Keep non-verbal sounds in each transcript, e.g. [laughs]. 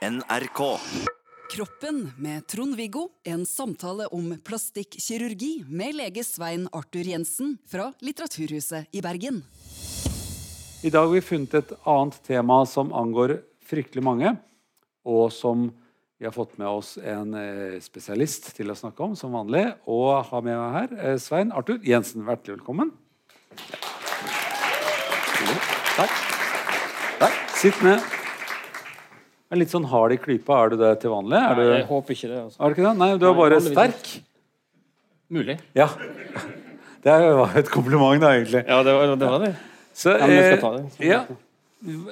NRK. Kroppen med Trond-Viggo. En samtale om plastikkirurgi med lege Svein Arthur Jensen fra Litteraturhuset i Bergen. I dag har vi funnet et annet tema som angår fryktelig mange, og som vi har fått med oss en eh, spesialist til å snakke om, som vanlig. Og har med meg her eh, Svein Arthur Jensen. Hjertelig velkommen. Takk. Takk. Sitt ned. Er litt sånn hard i klypa. Er du det til vanlig? Er du, Nei, jeg håper ikke det. Altså. er du ikke det? Nei, du er bare Nei, sterk. Mulig. Ja. [laughs] Det var et kompliment, da, egentlig. Ja, det var det. Var det. Så, Ja, men jeg skal eh, ta det. Så- Ja.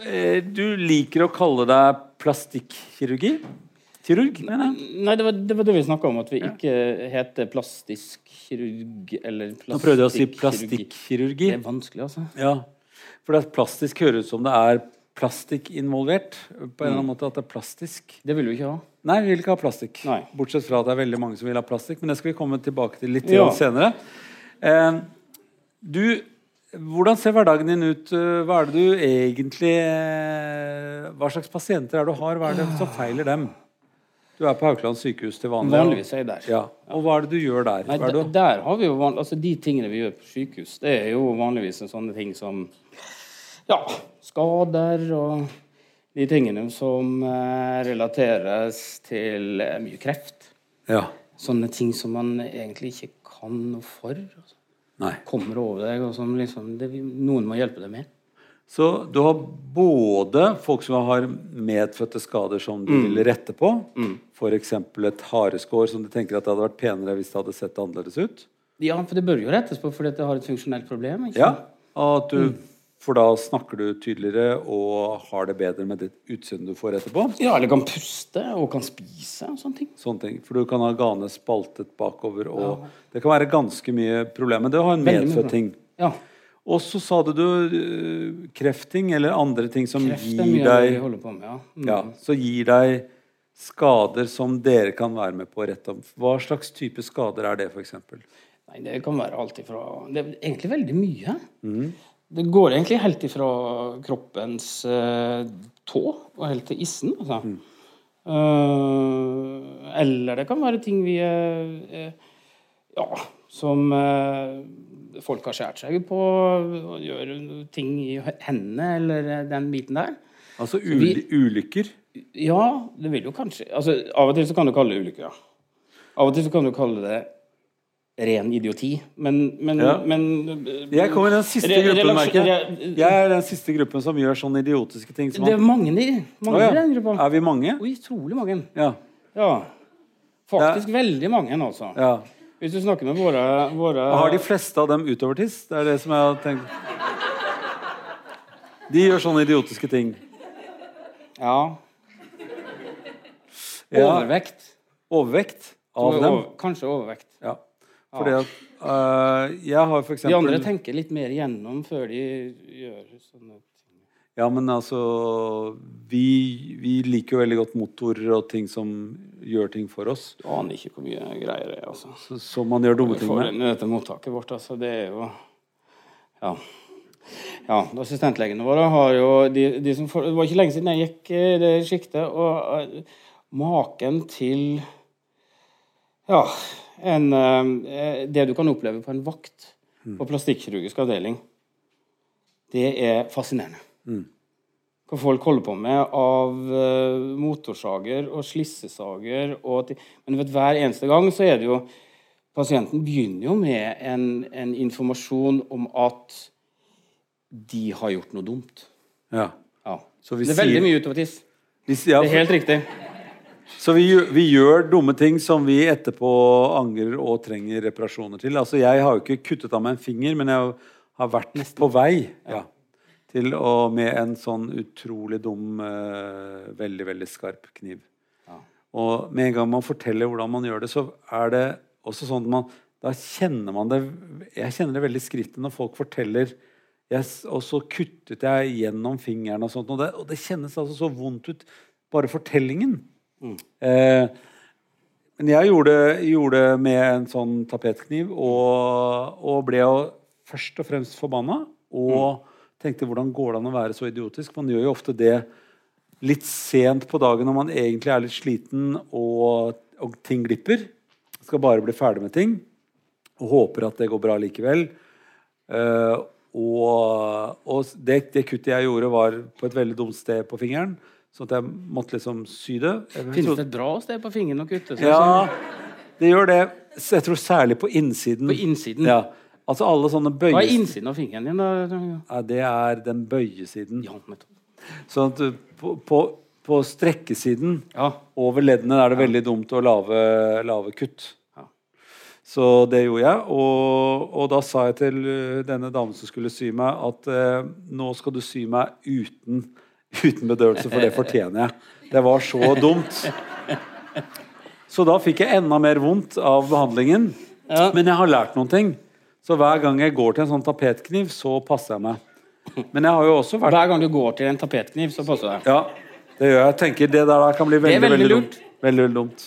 Eh, Du liker å kalle deg plastikkirurgi? Kirurg, mener jeg. Nei, det var, det var det vi snakka om, at vi ikke heter plastisk kirurg eller Nå prøvde jeg å si plastikkirurgi. plastikkirurgi. Det er vanskelig, altså. Ja, for det er plastisk høres ut som det er plastikk involvert. På en eller Mm. annen måte at det er plastisk. Det vil du ikke ha. Nei, vi vil ikke ha plastikk. Nei. Bortsett fra at det er veldig mange som vil ha plastikk. Men det skal vi komme tilbake til litt Ja. senere. Eh, du, hvordan ser hverdagen din ut? Hva er det du egentlig eh, Hva slags pasienter er det du har? Hva er det som feiler dem? Du er på Haukeland sykehus til vanlig. Vanligvis er jeg der. Ja. Og hva er det du gjør der? Nei, er der har vi jo vanlig, altså De tingene vi gjør på sykehus, det er jo vanligvis en sånne ting som ja, skader og de tingene som eh, relateres til eh, mye kreft. ja. Sånne ting som man egentlig ikke kan noe for. Nei. Kommer over deg, og som liksom det, noen må hjelpe deg med. Så du har både folk som har medfødte skader som du vil rette på, Mm. f.eks. et hareskår som du tenker at det hadde vært penere hvis det hadde sett annerledes ut. Ja, for det bør jo rettes på fordi det har et funksjonelt problem. ikke Ja, sant? og at Mm. For da snakker du tydeligere og har det bedre med det utseendet du får etterpå. ja, eller kan puste og kan spise og sånne ting. Sånne ting. For du kan ha gane spaltet bakover, og det kan være ganske mye problemer. Det har en medfødt ting. Ja. Og så sa du, du krefting eller andre ting som Kreft gir mye deg holder på med. Ja. Mm. Ja, så gir deg skader som dere kan være med på å rette opp. Hva slags type skader er det, f.eks.? Nei, det kan være alt ifra Det er egentlig veldig mye. Mm. Det går egentlig helt ifra kroppens uh, tå og helt til issen. Altså. Mm. Uh, eller det kan være ting vi uh, Ja, som folk har skåret seg på, og gjør ting i hendene eller den biten der. Altså vi- ulykker? Ja, det vil jo kanskje altså, Av og til så kan du kalle det ulykker, ja. Av og til så kan du kalle det ren idioti, men, men, Ja. men Jeg kommer i den siste Re- gruppen, merker jeg. er den siste gruppen som gjør sånne idiotiske ting. Som Det er mange i oh, ja. den gruppa. Er vi mange? Oi, utrolig mange. Ja. Ja. Faktisk veldig mange, altså. ja. Hvis du snakker med våre, våre Har de fleste av dem utovertiss? Det er det som jeg har tenkt. De gjør sånne idiotiske ting. Ja. Ja. Overvekt. Overvekt av dem. Over, kanskje overvekt. Ja. Fordi at uh, Jeg har for De andre tenker litt mer gjennom før de gjør sånne ting. Ja, men altså vi, vi liker jo veldig godt motorer og ting som gjør ting for oss. Du aner ikke hvor mye greier det er, altså. Så, så man gjør dumme ting med. dette mottaket vårt, altså. Det er jo Ja. Ja, Assistentlegene våre har jo de, de som får, Det var ikke lenge siden jeg gikk i det sjiktet, og uh, maken til Ja, en, eh, det du kan oppleve på en vakt på plastikkirurgisk avdeling, det er fascinerende. Hva folk holder på med av eh, motorsager og slissesager. Og Men vet, hver eneste gang så er det jo Pasienten begynner jo med en, en informasjon om at de har gjort noe dumt. Ja. Ja. Så vi det er veldig mye utover tiss. ja, Det er helt riktig. Så vi, vi gjør dumme ting som vi etterpå angrer og trenger reparasjoner til. Altså Jeg har jo ikke kuttet av meg en finger, men jeg har vært på vei ja, til å med en sånn utrolig dum, uh, veldig, veldig skarp kniv. Og med en gang man forteller hvordan man gjør det, så er det også sånn at man Da kjenner man det Jeg kjenner det veldig i skrittet når folk forteller yes, og så kuttet jeg gjennom fingeren og sånt. Og det, og det kjennes altså så vondt ut. Bare fortellingen. Eh, men jeg gjorde, det med en sånn tapetkniv, og, og ble jo først og fremst forbanna. Og tenkte hvordan går det an å være så idiotisk? Man gjør jo ofte det litt sent på dagen når man egentlig er litt sliten og, og ting glipper. Skal bare bli ferdig med ting og håper at det går bra likevel. Eh, og, og det, det kuttet jeg gjorde, var på et veldig dumt sted på fingeren. Så at jeg måtte liksom sy det. Finnes det et bra sted på fingeren å kutte? så- Ja, det gjør det. Jeg tror særlig på innsiden. På innsiden? Ja. Altså alle sånne Hva er innsiden av fingeren din? da? Ja, det er den bøyesiden. Ja. Sånn at du, på, på, på strekkesiden Ja. over leddene er det veldig dumt å lage, lage kutt. Ja. Så det gjorde jeg. Og, og da sa jeg til uh, denne damen som skulle sy meg, at eh, nå skal du sy meg uten, uten bedøvelse, for det fortjener jeg. Det var så dumt. Så da fikk jeg enda mer vondt av behandlingen. Ja. Men jeg har lært noen ting. Så hver gang jeg går til en sånn tapetkniv, så passer jeg meg. Men jeg har jo også vært Hver gang du går til en tapetkniv, så passer det. Ja, det gjør jeg. Jeg tenker det der kan bli veldig, veldig veldig, dumt. Veldig, veldig dumt.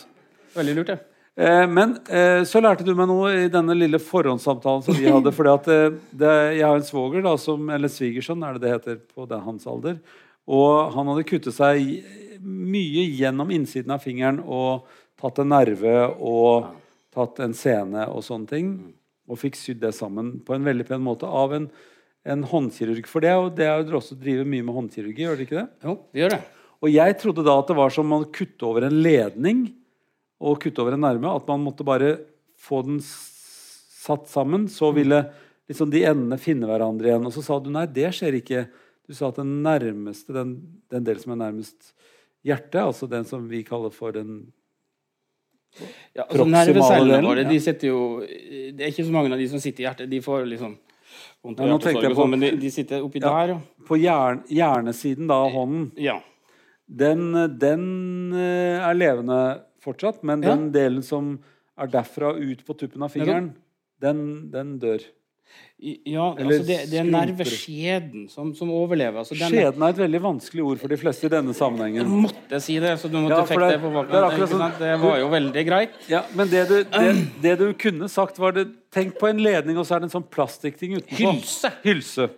Veldig lurt, ja. Eh, men eh, så lærte du meg noe i denne lille forhåndssamtalen som vi hadde. fordi at eh, det, Jeg har en svoger, da, som, eller svigersønn er det det heter på det, hans alder. Og han hadde kuttet seg mye gjennom innsiden av fingeren og tatt en nerve og tatt en sene og sånne ting. Og fikk sydd det sammen på en veldig pen måte av en, en håndkirurg. For det det er jo dere også driver mye med håndkirurgi, gjør dere ikke det? Jo, vi gjør det. Og jeg trodde da at det var som å kutte over en ledning og kutte over en nerve. At man måtte bare få den satt sammen. Så ville liksom de endene finne hverandre igjen. Og så sa du nei, det skjer ikke. Du sa at den nærmeste, den, den del som er nærmest hjertet, altså den som vi kaller for den Ja, altså Nervecellene våre de sitter jo Det er ikke så mange av de som sitter i hjertet. De får liksom vondt av Ja, hjertesorg på- sånn, men de, de sitter oppi Ja. der, ja. På hjern, hjernesiden da, av hånden. ja. Den, den eh, er levende fortsatt, men den delen som er derfra ut på tuppen av fingeren, den, den dør. Ja, altså det, det er nerveskjeden som, som overlever. Altså den, Skjeden er et veldig vanskelig ord for de fleste i denne Jeg sammenhengen. måtte si det, så du måtte Ja, fikk det- det på det bakken. sånn- Det var jo veldig greit. Ja, men det du, det, det du kunne sagt, var det Tenk på en ledning, og så er det en sånn plastikkting utenpå. Hylse! Hylse.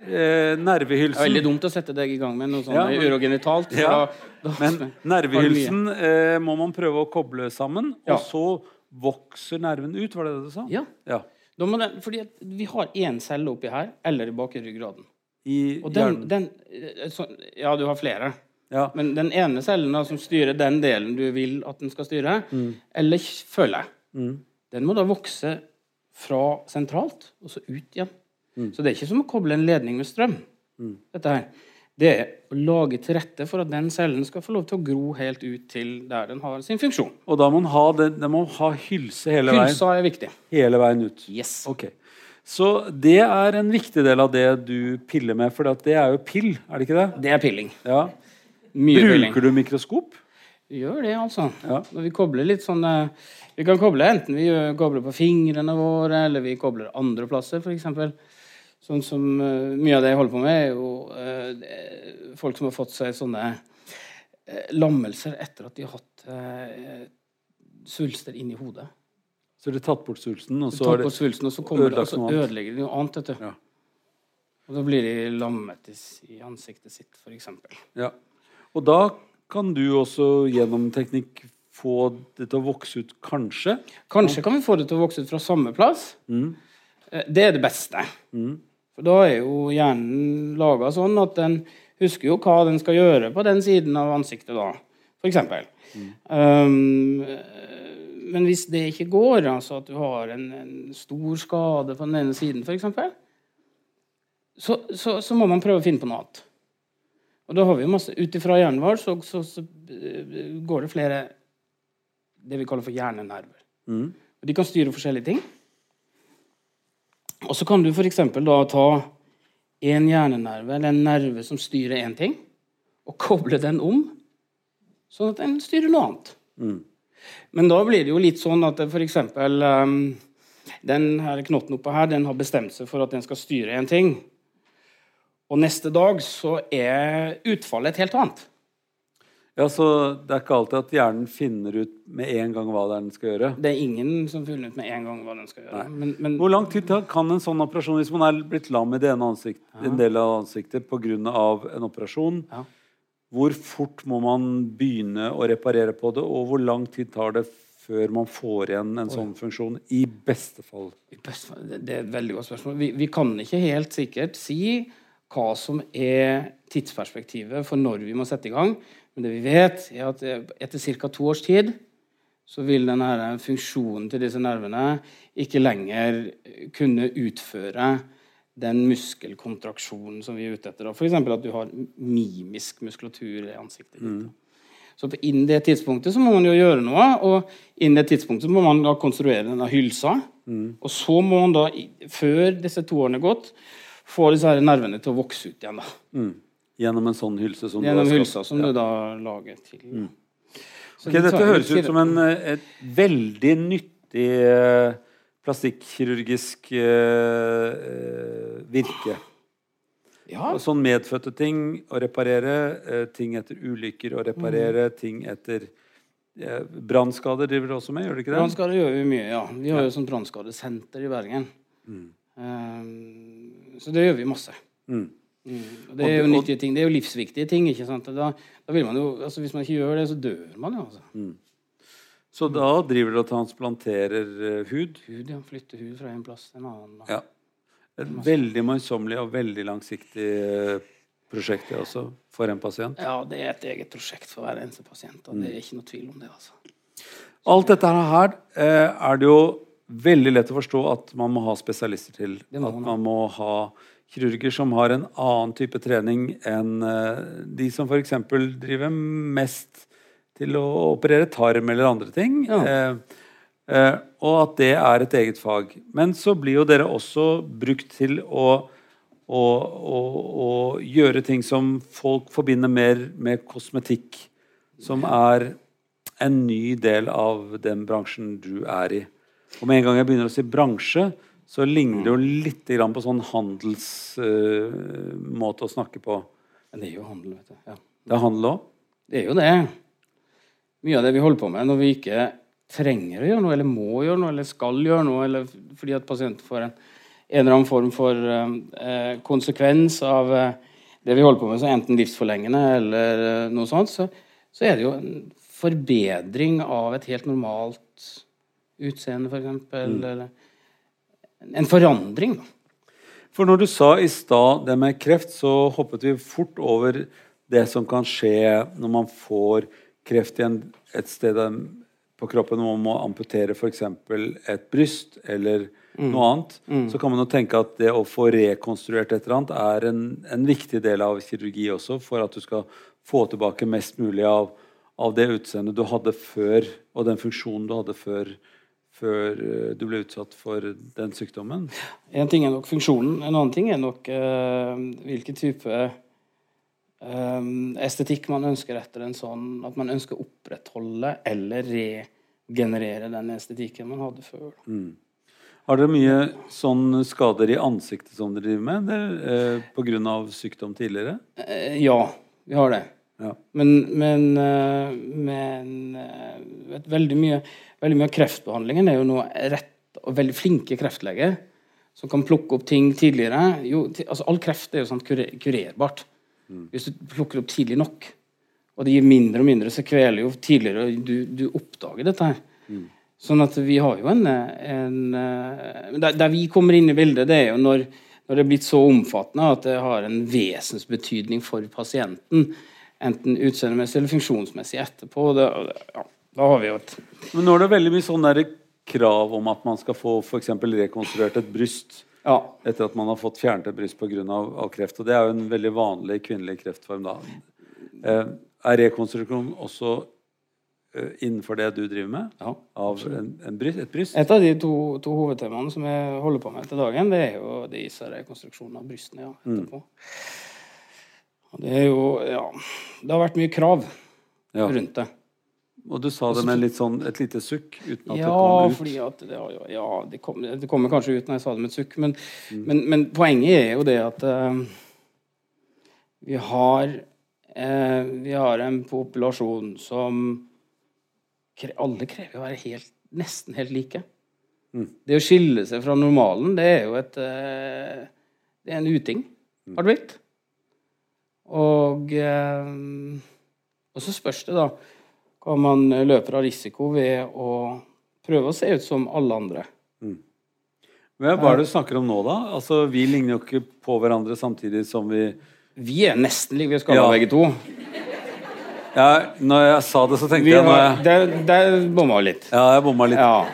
Eh, Det er nervehylsen. veldig dumt å sette deg i gang med noe sånt Ja, men- urogenitalt. Ja, da- da- Men [laughs] nervehylsen eh, må man prøve å koble sammen, og så vokser nerven ut, var det det du sa? Ja. ja. Den, fordi vi har én celle oppi her, eller i bakre ryggraden. I Og den, den eh, så, Ja, du har flere. Ja. Men den ene cellen da, som styrer den delen du vil at den skal styre, Mm. eller følge, den må da vokse fra sentralt og så ut igjen. Mm. Så det er ikke som å koble en ledning med strøm. Dette her. Det er å lage til rette for at den cellen skal få lov til å gro helt ut til der den har sin funksjon. Og da må man ha, det, den må ha hylse hele veien. Hylsa er viktig. Hele veien ut. Yes. Ok. Så det er en viktig del av det du piller med, for det er jo pill, er det ikke det? Det er pilling. Ja. Mye pilling. Bruker du mikroskop? Gjør det, altså. Ja. Når vi kobler litt sånn eh, Vi kan koble enten vi kobler på fingrene våre, eller vi kobler andre plasser, f.eks. Sånn som eh, Mye av det jeg holder på med, er jo eh, folk som har fått seg sånne eh, lammelser etter at de har hatt svulster inni hodet. Så det er tatt bort svulsten, og Så er det svulsten, og så kommer det, og så ødelegger de noe annet. vet du. Ja. Og da blir de lammet i, ansiktet sitt, f.eks. ja. Og da kan du også gjennom teknikk få det til å vokse ut, kanskje? Kanskje kan vi få det til å vokse ut fra samme plass. Mm. Det er det beste. For da er jo hjernen laga sånn at den husker jo hva den skal gjøre på den siden av ansiktet da, for eksempel. Um, men hvis det ikke går, altså at du har en, en stor skade på den ene siden, f.eks., så, så, så må man prøve å finne på noe annet. Og da har vi masse Ut ifra hjernen vår så, så, så eh, går det flere det vi kaller for hjernenerver. Mm. Og de kan styre forskjellige ting. Og så kan du f.eks. da ta en hjernenerve, eller en nerve som styrer én ting, og koble den om, sånn at den styrer noe annet. Mm. Men da blir det jo litt sånn at f.eks. Um, den her knotten oppå her, den har bestemt seg for at den skal styre en ting. Og neste dag så er utfallet et helt annet. Ja, så Det er ikke alltid at hjernen finner ut med en gang hva det er den skal gjøre. Det er ingen som finner ut med en gang hva den skal gjøre. Men, men Hvor lang tid kan en sånn operasjon, hvis man er blitt lam i det ene ansikt, en del av ansiktet pga. en operasjon, Ja. hvor fort må man begynne å reparere på det, og hvor lang tid tar det før man får igjen en sånn funksjon, i beste fall? I beste fall- Det det er et veldig godt spørsmål. Vi, vi kan ikke helt sikkert si hva som er tidsperspektivet for når vi må sette i gang. Men det vi vet, er at etter ca. to års tid så vil denne funksjonen til disse nervene ikke lenger kunne utføre den muskelkontraksjonen som vi er ute etter. F.eks. at du har mimisk muskulatur i ansiktet ditt. Så innen det tidspunktet så må man jo gjøre noe, og innen det tidspunktet så må man da konstruere denne hylsa. Og så må man da, før disse to årene er gått, få disse her nervene til å vokse ut igjen. da. Mm. Gjennom en sånn hylse som Gjennom du har hylsa som ja. du da lager til. Mm. Okay, det dette høres ut som en, eh, et veldig nyttig eh, plastikkirurgisk eh, virke. Ja, Og sånn medfødte ting å reparere, eh, ting etter ulykker å reparere, ting etter Brannskader driver du også med, gjør du ikke det? Brannskader gjør vi mye, ja. Vi har jo sånn brannskadesenter i Bergen. Mm. Um, så det gjør vi masse. Mm. Mm. Det er jo nyttige ting. Det er jo livsviktige ting. ikke sant? Da, da vil man jo, altså Hvis man ikke gjør det, så dør man jo. altså. Så da driver du og transplanterer uh, hud? Hud, ja. Flytter hud fra en plass til en annen. da. Ja. Et veldig møysommelig og veldig langsiktig eh, prosjekt det også, for en pasient. Ja, det er et eget prosjekt for hver eneste pasient. og Det er ikke noe tvil om det. altså. Alt dette her uh, er det jo veldig lett å forstå at man må ha spesialister til. Må at man man må ha kirurger som har en annen type trening enn eh, de som f.eks. driver mest til å operere tarm eller andre ting. Ja. Eh, eh, og at det er et eget fag. Men så blir jo dere også brukt til å å, å, å gjøre ting som folk forbinder mer med kosmetikk, som er en ny del av den bransjen du er i. Og med en gang jeg begynner å si bransje, så ligner det jo litt på sånn handelsmåte å snakke på. Men det er jo handel, vet du. Ja. Det er handel òg? Det er jo det. Mye av det vi holder på med når vi ikke trenger å gjøre noe, eller må gjøre noe, eller skal gjøre noe, eller fordi at pasienten får en, en eller annen form for uh, konsekvens av uh, det vi holder på med, så enten livsforlengende eller eh, noe sånt, så, så er det jo en forbedring av et helt normalt utseende, f.eks. Eller en forandring. For når du sa i stad det med kreft, så hoppet vi fort over det som kan skje når man får kreft i en, et sted på kroppen når man må amputere f.eks. et bryst eller noe annet. Så kan man jo tenke at det å få rekonstruert et eller annet er en, en viktig del av kirurgi også, for at du skal få tilbake mest mulig av, av det utseendet du hadde før, og den funksjonen du hadde før, før eh, du ble utsatt for den sykdommen. En ting er nok funksjonen, en annen ting er nok eh, hvilken type eh, estetikk man ønsker etter en sånn At man ønsker å opprettholde eller regenerere den estetikken man hadde før. Har dere mye sånn skader i ansiktet som dere driver med? Grunn av sykdom tidligere? Eh, ja, vi har det. Ja. Men, men, eh, men eh, vet, veldig, mye, veldig mye av kreftbehandlingen er jo nå rett og veldig flinke kreftleger som kan plukke opp ting tidligere. Jo, altså, all kreft er jo sånn kurer, kurerbart. Hvis du plukker opp tidlig nok. Og det gir mindre og mindre sekveler jo tidligere du, du oppdager dette her. Sånn at vi har jo en, en eh, der, der vi kommer inn i bildet, det er jo når, når det er blitt så omfattende at det har en vesensbetydning for pasienten. Enten utseendemessig eller funksjonsmessig etterpå. Det, ja, da har vi jo et Men nå er det veldig mye sånn der krav om at man skal få eksempel rekonstruert et bryst Ja. etter at man har fått fjernet et bryst pga. Kreft. Og det er jo en veldig vanlig kvinnelig kreftform. da. Eh, er rekonstruksjon også eh, innenfor det du driver med? ja. Av en, en bryst, et bryst? Et av de to, to hovedtemaene som jeg holder på med til dagen, det er jo disse rekonstruksjonene av brystene. ja, etterpå. Og det er jo Ja. Det har vært mye krav Ja. rundt det. Og du sa det med sånn, et lite sukk uten at det Ja, kom ut? at det, har ja, det, kom, det kommer kanskje ut når jeg sa det med et sukk, men, men, men poenget er jo det at uh, vi har uh, Vi har en populasjon som kre, Alle krever å være helt, nesten helt like. Det å skille seg fra normalen, det er jo et uh, Det er en uting, har det blitt. Og, eh, og så spørs det, da, hva man løper av risiko ved å prøve å se ut som alle andre. Hva er det du snakker om nå, da? Altså, Vi ligner jo ikke på hverandre samtidig som vi Vi er nesten like vi skal Ja. begge to. ja, Når jeg sa det, så tenkte har, jeg jeg, der, der bomma litt. Ja, jeg bomma litt. Ja.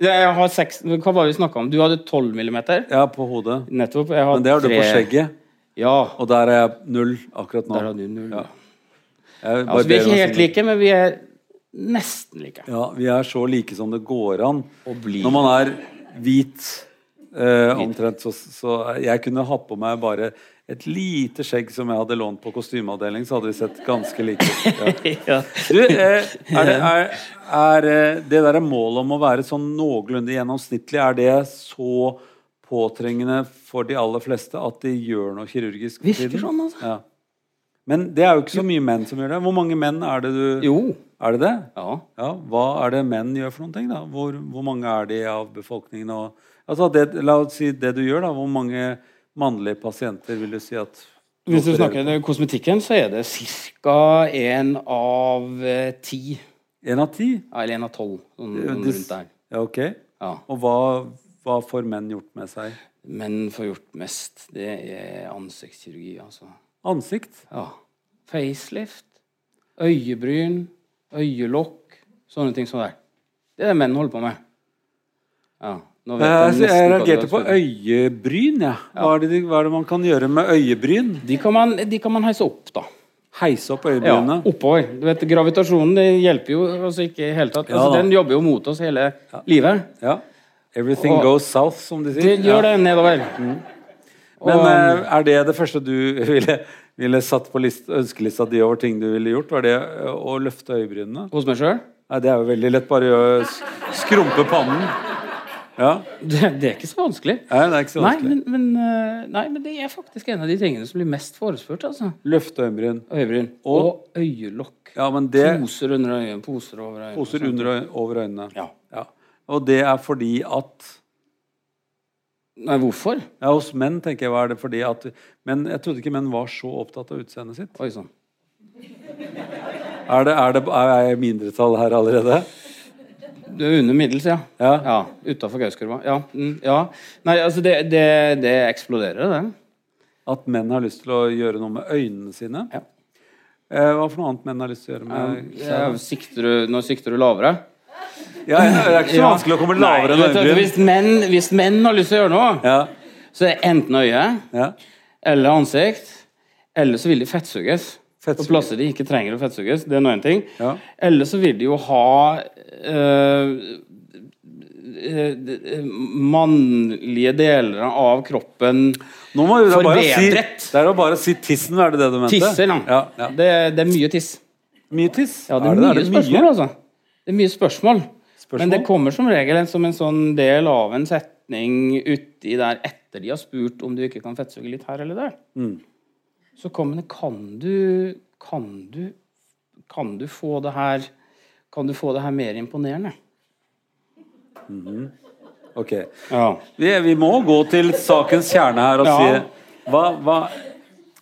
Jeg har seks, hva var det vi snakka om? Du hadde 12 millimeter? Ja, på hodet. Nettopp. Men det har du på skjegget, Ja. og der er jeg null akkurat nå. Der er du null. Ja. Altså, vi er ikke helt like, men vi er nesten like. Ja, vi er så like som det går an. Når man er hvit eh, omtrent, så, så jeg kunne hatt på meg bare et lite skjegg som jeg hadde lånt på kostymeavdeling, så hadde vi sett ganske like ut. [laughs] Ja. Ja. Du, eh, er, det, er, er eh, det der målet om å være sånn noenlunde gjennomsnittlig, er det så påtrengende for de aller fleste at de gjør noe kirurgisk? Virker tiden? sånn, altså. Ja. Men det er jo ikke så mye menn som gjør det. Hvor mange menn er det du Jo. Er det det? Ja. Ja, Hva er det menn gjør for noen ting? da? Hvor, hvor mange er de av befolkningen? Og, altså det, la oss si det du gjør, da. Hvor mange mannlige pasienter vil du si at Hvis du snakker om kosmetikken, så er det ca. én av eh, ti. En av ti? Ja, Eller én av tolv. Sånn, rundt der. Ja, ok. Ja. Og hva, hva får menn gjort med seg? Menn får gjort mest. Det er ansiktskirurgi, altså. Ansikt? Ja. Facelift, øyebryn, øyelokk, sånne ting som det. Det er det menn holder på med. Ja. Vet Jeg, jeg jeg, hva du reagerte på øyebryn, jeg. Hva, er det, hva er det man kan gjøre med øyebryn? De kan, man, de kan man heise opp, da. Heise opp øyebrynene? Ja, oppover. Du vet, Gravitasjonen det hjelper jo altså ikke i hele tatt. Ja, Altså, den jobber jo mot oss hele livet. Ja. Everything Og- goes south, som de sier. Det gjør det nedover. Men Og- eh, er det det første du [laughs] ville, ville satt på list, ønskelista di over ting du ville gjort? Var det eh, å løfte øyebrynene? Hos meg sjøl? Nei, det er jo veldig lett. Bare å skrumpe pannen. Ja. Det, det er ikke så vanskelig. Nei, det er ikke så Nei men, men, eh, nei, men det er faktisk en av de tingene som blir mest forespurt. altså. Løfte øyebryn. Øyebryn. Og- Og, øyelokk. Ja, men det Poser under øynene. Poser over øynene. poser under over øynene. Ja. Ja. Og det er fordi at Nei, hvorfor? Ja, hos menn tenker jeg var det fordi at Men jeg trodde ikke menn var så opptatt av utseendet sitt. Oi sånn. Er, det, er, det, er jeg i mindretall her allerede? Du er under middels, ja. Ja. ja Utafor Gauskurva. Ja. Mm, ja. Nei, altså, det, det, det eksploderer, det. At menn har lyst til å gjøre noe med øynene sine? Ja. Eh, hva for noe annet menn har lyst til å gjøre med Ja, sikter du, nå sikter du lavere. Ja, ja, det er ikke så vanskelig å komme lavere enn øyebryn. hvis, menn, hvis menn har lyst til å gjøre noe, Ja, så er det enten øye ja. eller ansikt, eller så vil de fettsuges. På plasser de ikke trenger å fettsuges. Det er nå en ting. Ja. Eller så vil de jo ha øh, mannlige deler av kroppen Nå må vi da bare si, Forbedret. det er jo bare å si tissen, er det det du mente? Tisser, da. Ja, ja. Det, det er mye tiss. Mye tiss? Ja, det er, det, mye er det spørsmål, altså. Det er mye spørsmål. Spørsmål? Men det kommer som regel en- som en sånn del av en setning uti der etter de har spurt om du ikke kan fettsuge litt her eller der. Mm. Så kommer det Kan du Kan du Kan du få det her Kan du få det her mer imponerende? Ok. Ja. Vi, vi må gå til sakens kjerne her og Ja. si hva, hva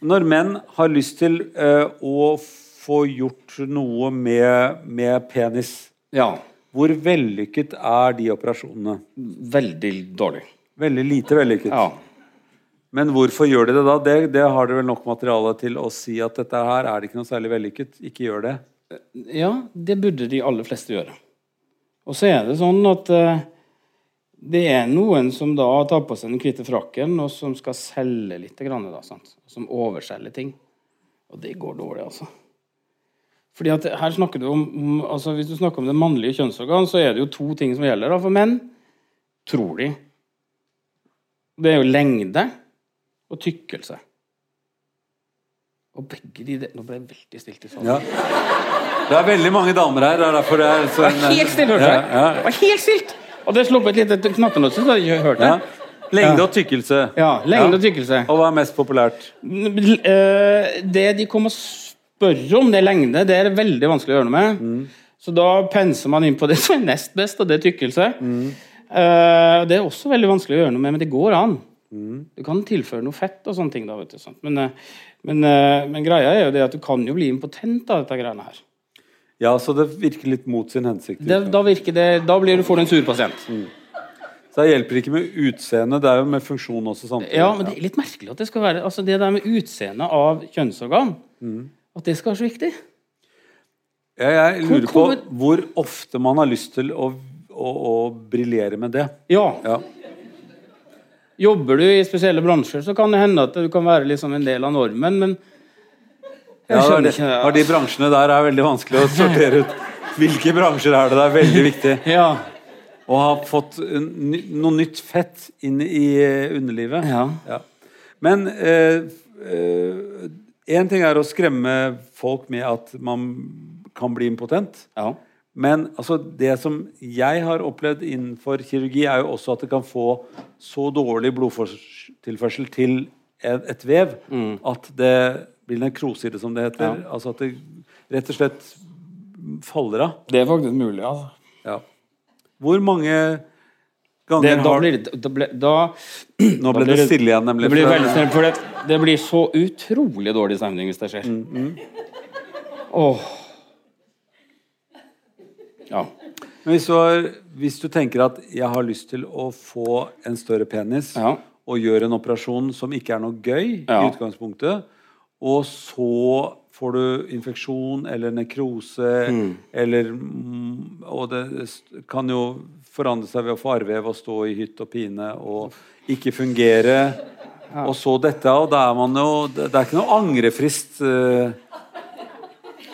Når menn har lyst til uh, å få gjort noe med, med penis, ja. hvor vellykket er de operasjonene? Veldig dårlig. Veldig lite vellykket. Ja. Men hvorfor gjør de det da? Det, det har dere vel nok materiale til å si at dette her er det ikke noe særlig vellykket. Ikke gjør det. Ja, det burde de aller fleste gjøre. Og så er det sånn at eh, det er noen som da tar på seg den hvite frakken, og som skal selge litt, da, sant? som overselger ting. Og det går dårlig, altså. Fordi at her snakker du om, altså Hvis du snakker om det mannlige kjønnsorgan, så er det jo to ting som gjelder da, for menn. Tror de. Det er jo lengde og tykkelse. Og begge de Nå ble jeg veldig stilt i salen. Ja. Det er veldig mange damer her. Det er derfor det er sånn var helt stille, hørte jeg. ja, var helt stilt! Og det slo på et lite knappenått, så jeg hørte ja. Lengde og tykkelse. Ja, lengde Ja. og tykkelse. Og hva er mest populært? Eh, Det de kom og spør om, det lengde, det er veldig vanskelig å gjøre noe med. Så da penser man inn på det som er nest best, og det er tykkelse. Eh, Det er også veldig vanskelig å gjøre noe med, men det går an. Du kan tilføre noe fett og sånne ting. da, vet du. sånt. Men, eh, Men, eh, men greia er jo det at du kan jo bli impotent av dette greiene her. Ja, så det virker litt mot sin hensikt. Det, da, virker det, da blir du får du en sur pasient. Så det hjelper ikke med utseende, det er jo med funksjon også samtidig. Ja, men det er litt merkelig at det skal være altså det der med utseende av kjønnsorgan. At det skal være så viktig. Jeg, jeg lurer på Hvor- ofte man har lyst til å, å, å briljere med det. Ja. Ja. Jobber du i spesielle bransjer, så kan det hende at du kan være liksom en del av normen, men Ja, det ikke Ja, de bransjene der er veldig vanskelig å sortere ut. Hvilke bransjer er det? Det er veldig viktig [laughs] Ja. å ha fått noe nytt fett inn i eh, underlivet. ja. Ja. Men én ting er å skremme folk med at man kan bli impotent. ja. Men altså, det som jeg har opplevd innenfor kirurgi, er jo også at det kan få så dårlig blodtilførsel til et, et vev at det blir nekrose i det, som det heter. Altså at det rett og slett faller av. Det er faktisk mulig, altså. Ja. Hvor mange Det, da blir det da, ble- da, [clears throat] Nå ble blir det stille igjen, nemlig. Det blir veldig for det, det blir så utrolig dårlig stemning hvis det skjer. Mm, Åh. Ja. Men hvis du, har, hvis du tenker at jeg har lyst til å få en større penis, Ja. og gjør en operasjon som ikke er noe gøy Ja. i utgangspunktet, og så får du infeksjon eller nekrose Mm. eller mm, Og det kan jo forandre seg ved å få arrvev og stå i hytt og pine og ikke fungere. Og så dette, og da er man jo Det er ikke noe angrefrist. eh.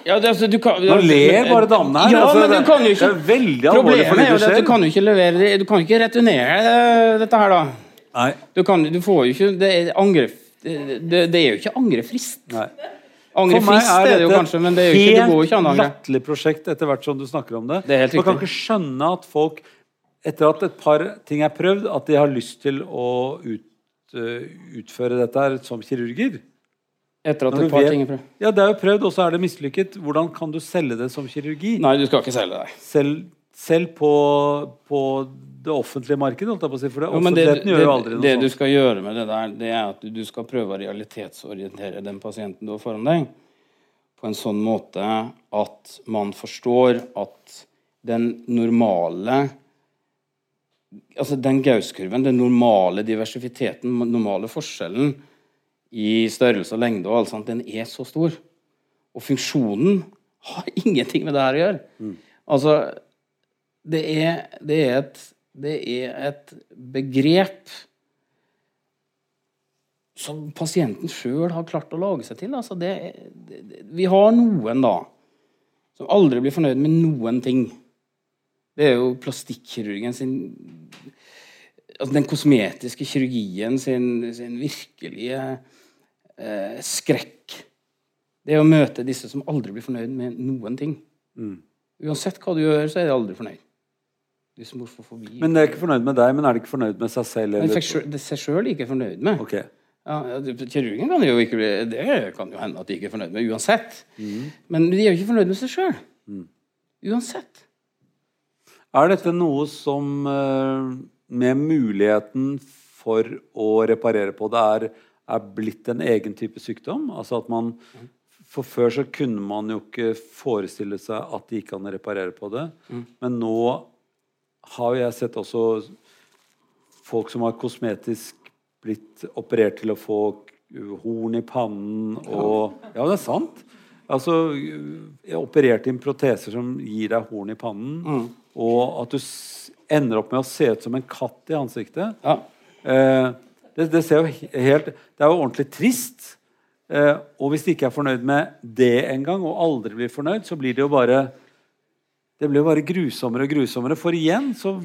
Ja, det, altså, du kan, Nå ler bare damene her. Ja, altså, men du kan jo ikke det er veldig alvorlig for er det det at du kan jo ikke levere Du kan ikke returnere eh, dette her, da. Nei. Du, kan, du får jo ikke Det er, angre, det, det, er jo ikke angrefrist. nei. Angrefrist er, det jo kanskje, men det, er jo ikke, det går jo ikke an å angre. prosjekt etter hvert som du snakker om det. Det er helt Man kan ikke skjønne at folk, etter at et par ting er prøvd, at de har lyst til å ut, øh, utføre dette her som kirurger. Etter at et par vet- ting er prøvd. Ja, det er jo prøvd, og så er det mislykket. Hvordan kan du selge det som kirurgi? Nei, du skal ikke selge det. Selv, selv på, på det offentlige markedet, holdt jeg på å si. For det, Jo, det, det, gjør jo aldri noe det du skal gjøre med det der, det er at du, du skal prøve å realitetsorientere den pasienten du har foran deg, på en sånn måte at man forstår at den normale Altså den Gauss-kurven, den normale diversiteten, den normale forskjellen i størrelse og lengde og alt sånt, den er så stor. Og funksjonen har [laughs] ingenting med det her å gjøre. Altså, det er, det er et det er et begrep som pasienten sjøl har klart å lage seg til. Altså det, vi har noen da som aldri blir fornøyd med noen ting. Det er jo plastikkirurgen sin altså Den kosmetiske kirurgien sin, sin virkelige eh, skrekk. Det er å møte disse som aldri blir fornøyd med noen ting. Uansett hva du gjør, så er de aldri fornøyd. De som forbi. Men det er ikke fornøyd med deg, men er de ikke fornøyd med seg selv? Men Eller? det seg sjøl ikke fornøyd med. Okay. Ja, Kirurgen kan jo ikke bli Det kan jo hende at de ikke er fornøyd med uansett. Men de er jo ikke fornøyd med seg sjøl. Uansett. Er dette noe som eh, med muligheten for å reparere på det er, er blitt en egen type sykdom? Altså at man For før så kunne man jo ikke forestille seg at det gikk an å reparere på det. Men nå har jeg sett også folk som har kosmetisk blitt operert til å få horn i pannen og Ja, det er sant. Altså, jeg opererte inn proteser som gir deg horn i pannen, og at du ender opp med å se ut som en katt i ansiktet. Ja. Eh, det, det ser jo helt Det er jo ordentlig trist. Eh, og hvis de ikke er fornøyd med det engang, og aldri blir fornøyd, så blir det jo bare Det blir jo bare grusommere og grusommere. For igjen så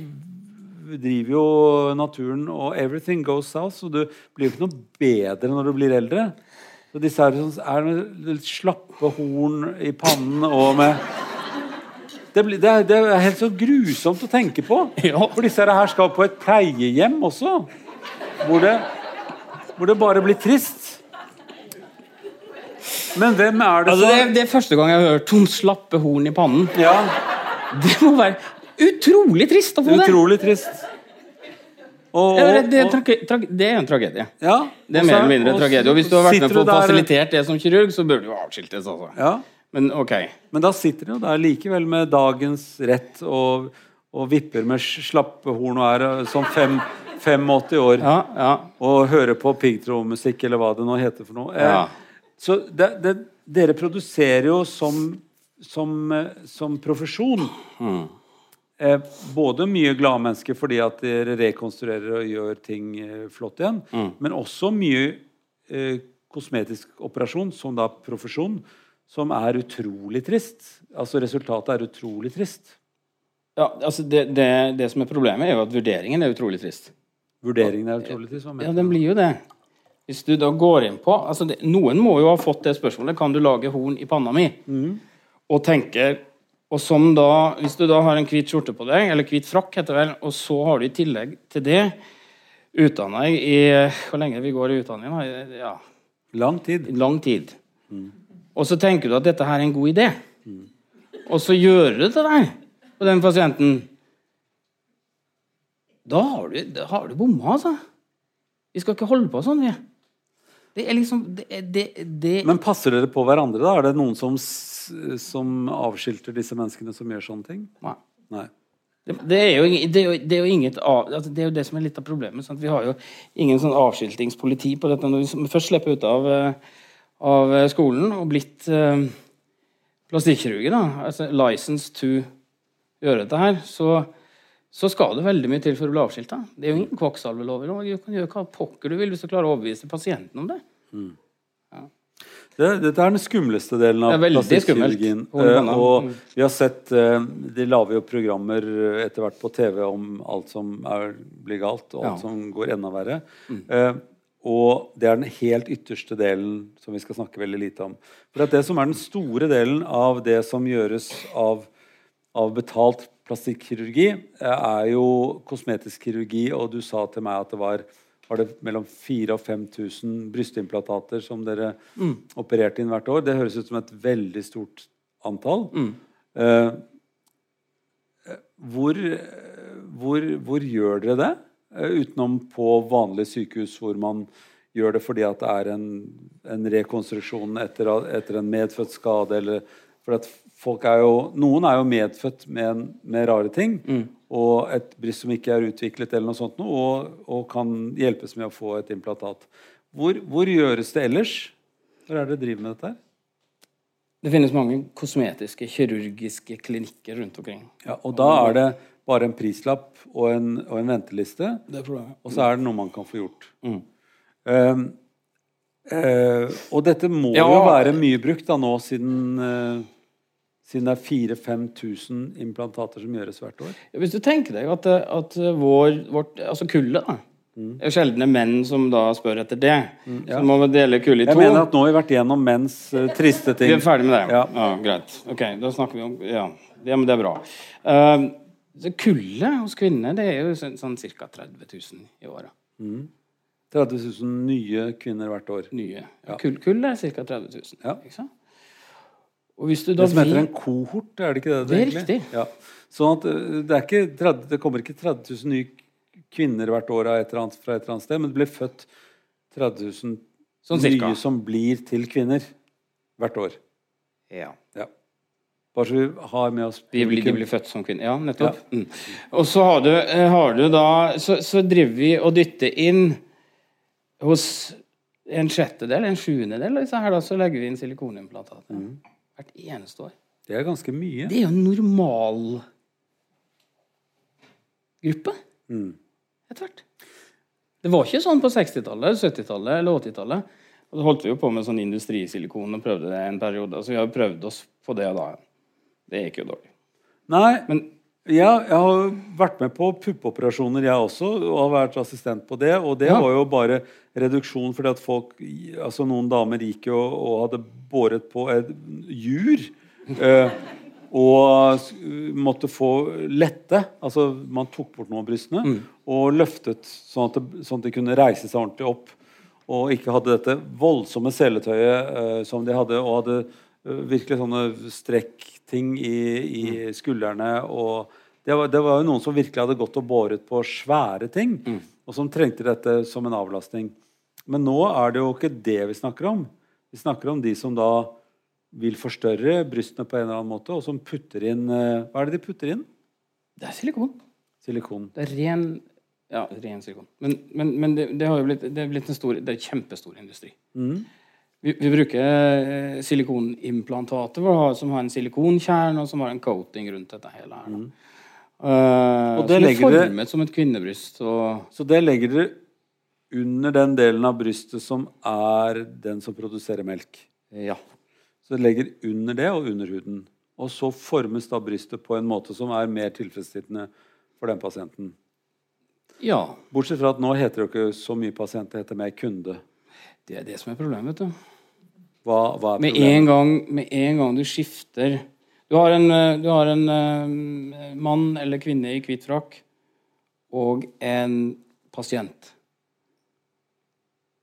driver jo naturen og everything goes south, så du blir jo ikke noe bedre når du blir eldre. Så disse sånn- er med slappe horn i pannen og med det, blir, det, er, det er helt så grusomt å tenke på. [laughs] Ja. For disse her skal på et pleiehjem også. Hvor det, hvor det bare blir trist. Men hvem er det Altså, det, er, det er første gang jeg har hørt om slappe horn i pannen. Ja, Det må være utrolig trist å få det. utrolig trist. Og, og, det, det, og, det er en tragedie. ja, Det er mer eller mindre en tragedie. Og hvis du har vært med på å fasilitert det som kirurg, så bør du jo avskiltes, altså. Ja, Men OK. men da sitter de jo der likevel med dagens rett og, og vipper med slappehorn og er sånn som fem, 85 år Ja, ja. og hører på piggtrådmusikk eller hva det nå heter for noe. Eh, Ja. Så det, det, dere produserer jo som, som, eh, som profesjon Mm. eh, både mye glade mennesker fordi at dere rekonstruerer og gjør ting eh, flott igjen, Mm. men også mye eh, kosmetisk operasjon, som da profesjon, som er utrolig trist. Altså resultatet er utrolig trist. ja altså det, det, det som er problemet, er jo at vurderingen er utrolig trist. Vurderingen er utrolig trist. Ja, den blir jo det. Hvis du da går inn på altså det, Noen må jo ha fått det spørsmålet Kan du lage horn i panna mi? Og tenker Og som da Hvis du da har en hvit skjorte på deg, eller hvit frakk, heter det vel, og så har du i tillegg til det utdanna i Hvor lenge vi går i utdanning? da? Ja, Lang tid. lang tid. Og så tenker du at dette her er en god idé. Og så gjør du det der på den pasienten. Da har du, da har du bomma, altså. Vi skal ikke holde på sånn, vi. Det er liksom det, det, det Men passer dere på hverandre, da? Er det noen som, som avskilter disse menneskene som gjør sånne ting? Nei. Nei. Det, det, er jo, det, er jo, det er jo inget av, altså det er jo det som er litt av problemet. Sant? Vi har jo ingen sånn avskiltingspoliti på dette. Når vi først slipper ut av, eh, av eh, skolen og blitt eh, plastikkirurger, altså license to gjøre dette her, så, så skal det veldig mye til for å bli avskilta. Det er jo ingen kvakksalvelover. og Du kan gjøre hva pokker du vil hvis du klarer å overbevise pasienten om det. Det, dette er den skumleste delen av plastikkirurgien. Eh, og Mm. vi har sett eh, De lager jo programmer eh, etter hvert på TV om alt som er, blir galt, og alt Ja. Mm. som går enda verre. Eh, og det er den helt ytterste delen som vi skal snakke veldig lite om. For at det som er den store delen av det som gjøres av, av betalt plastikkirurgi, eh, er jo kosmetisk kirurgi, og du sa til meg at det var var det mellom 4000 og 5000 brystimplantater som dere opererte inn hvert år. Det høres ut som et veldig stort antall. Mm. eh, hvor, eh, hvor, hvor gjør dere det? Eh, utenom på vanlige sykehus hvor man gjør det fordi det er en, en rekonstruksjon etter, etter en medfødt skade eller for folk er jo, Noen er jo medfødt med, en, med rare ting og et bryst som ikke er utviklet, eller noe sånt, og, og kan hjelpes med å få et implantat. Hvor, hvor gjøres det ellers? Hvor er det driver med dette? Det finnes mange kosmetiske, kirurgiske klinikker rundt omkring. Ja, og da er det bare en prislapp og en, og en venteliste, Det problemet. og så er det noe man kan få gjort. Mm. Um, uh, og dette må Ja. jo være mye brukt da nå, siden, uh, siden det er 4000-5000 implantater som gjøres hvert år. Hvis du tenker deg at, at vår, vårt, altså kullet da, Det er sjeldne menn som da spør etter det. Så må vi dele kullet i Jeg to. mener at nå har vi vært gjennom menns uh, triste ting. Vi er ferdig med det? Ja. greit. Ok, da snakker vi om Ja, det, men det er bra. Uh, kullet hos kvinner det er jo sånn, sånn ca. 30 000 i året. 30 000 nye kvinner hvert år. Nye. Ja. Kull, kull er ca. 30 000. Ja. Ikke sant? Det som heter en kohort, er det ikke det? Det er egentlig? riktig. Ja. Sånn at eh, det, ikke 30, det kommer ikke 30 000 nye kvinner hvert år et annet, fra et eller annet sted, men det blir født 30 000 Sånn cirka. nye som blir til kvinner hvert år. Ja. Ja. Bare vi har med oss De blir, de blir født som kvinner. Ja, nettopp. Mm. Og så har du, eh, har du da så, så driver vi og dytter inn hos en sjettedel, en sjuendedel så her, da, så legger vi inn silikonimplantater. Hvert eneste år. Det er ganske mye. Det er jo en normalgruppe. Etter hvert. Det var ikke sånn på 60-tallet, 70-tallet eller 80-tallet. Og så holdt vi jo på med sånn industrisilikon og prøvde det en periode. Altså, vi har jo prøvd oss på det da. Det gikk jo dårlig. Nei, Men ja, jeg har vært med på puppeoperasjoner, jeg også, og har vært assistent på det. Og det Ja. var jo bare reduksjon fordi at folk Altså noen damer gikk jo og hadde båret på et jur. Eh, og måtte få lette. Altså man tok bort noen av brystene og løftet sånn at, det, sånn at de kunne reise seg ordentlig opp. Og ikke hadde dette voldsomme seletøyet eh, som de hadde, og hadde virkelig sånne strekkting i, i skuldrene og det var, det var jo noen som virkelig hadde gått og båret på svære ting, og som trengte dette som en avlastning. Men nå er det jo ikke det vi snakker om. Vi snakker om de som da vil forstørre brystene på en eller annen måte, og som putter inn eh, Hva er det de putter inn? Det er silikon. Silikon. Det er ren ja, ren silikon. Men, men, men det, det, har jo blitt, det er blitt en stor, det er en kjempestor industri. Vi, vi bruker eh, silikonimplantater som har en silikonkjerne, og som har en coating rundt dette hele. her. Mm. Uh, som er formet det- som et kvinnebryst. Og, Så det legger dere under den delen av brystet som er den som produserer melk. ja. Så det legger under det og under huden. Og så formes da brystet på en måte som er mer tilfredsstillende for den pasienten. ja. Bortsett fra at nå heter det jo ikke så mye pasient, det heter mer kunde. Det er det som er problemet. vet du. Hva, hva er Med en, gang, med en gang du skifter Du har en, eh, du har en uh, mann eller kvinne i hvit frakk og en pasient.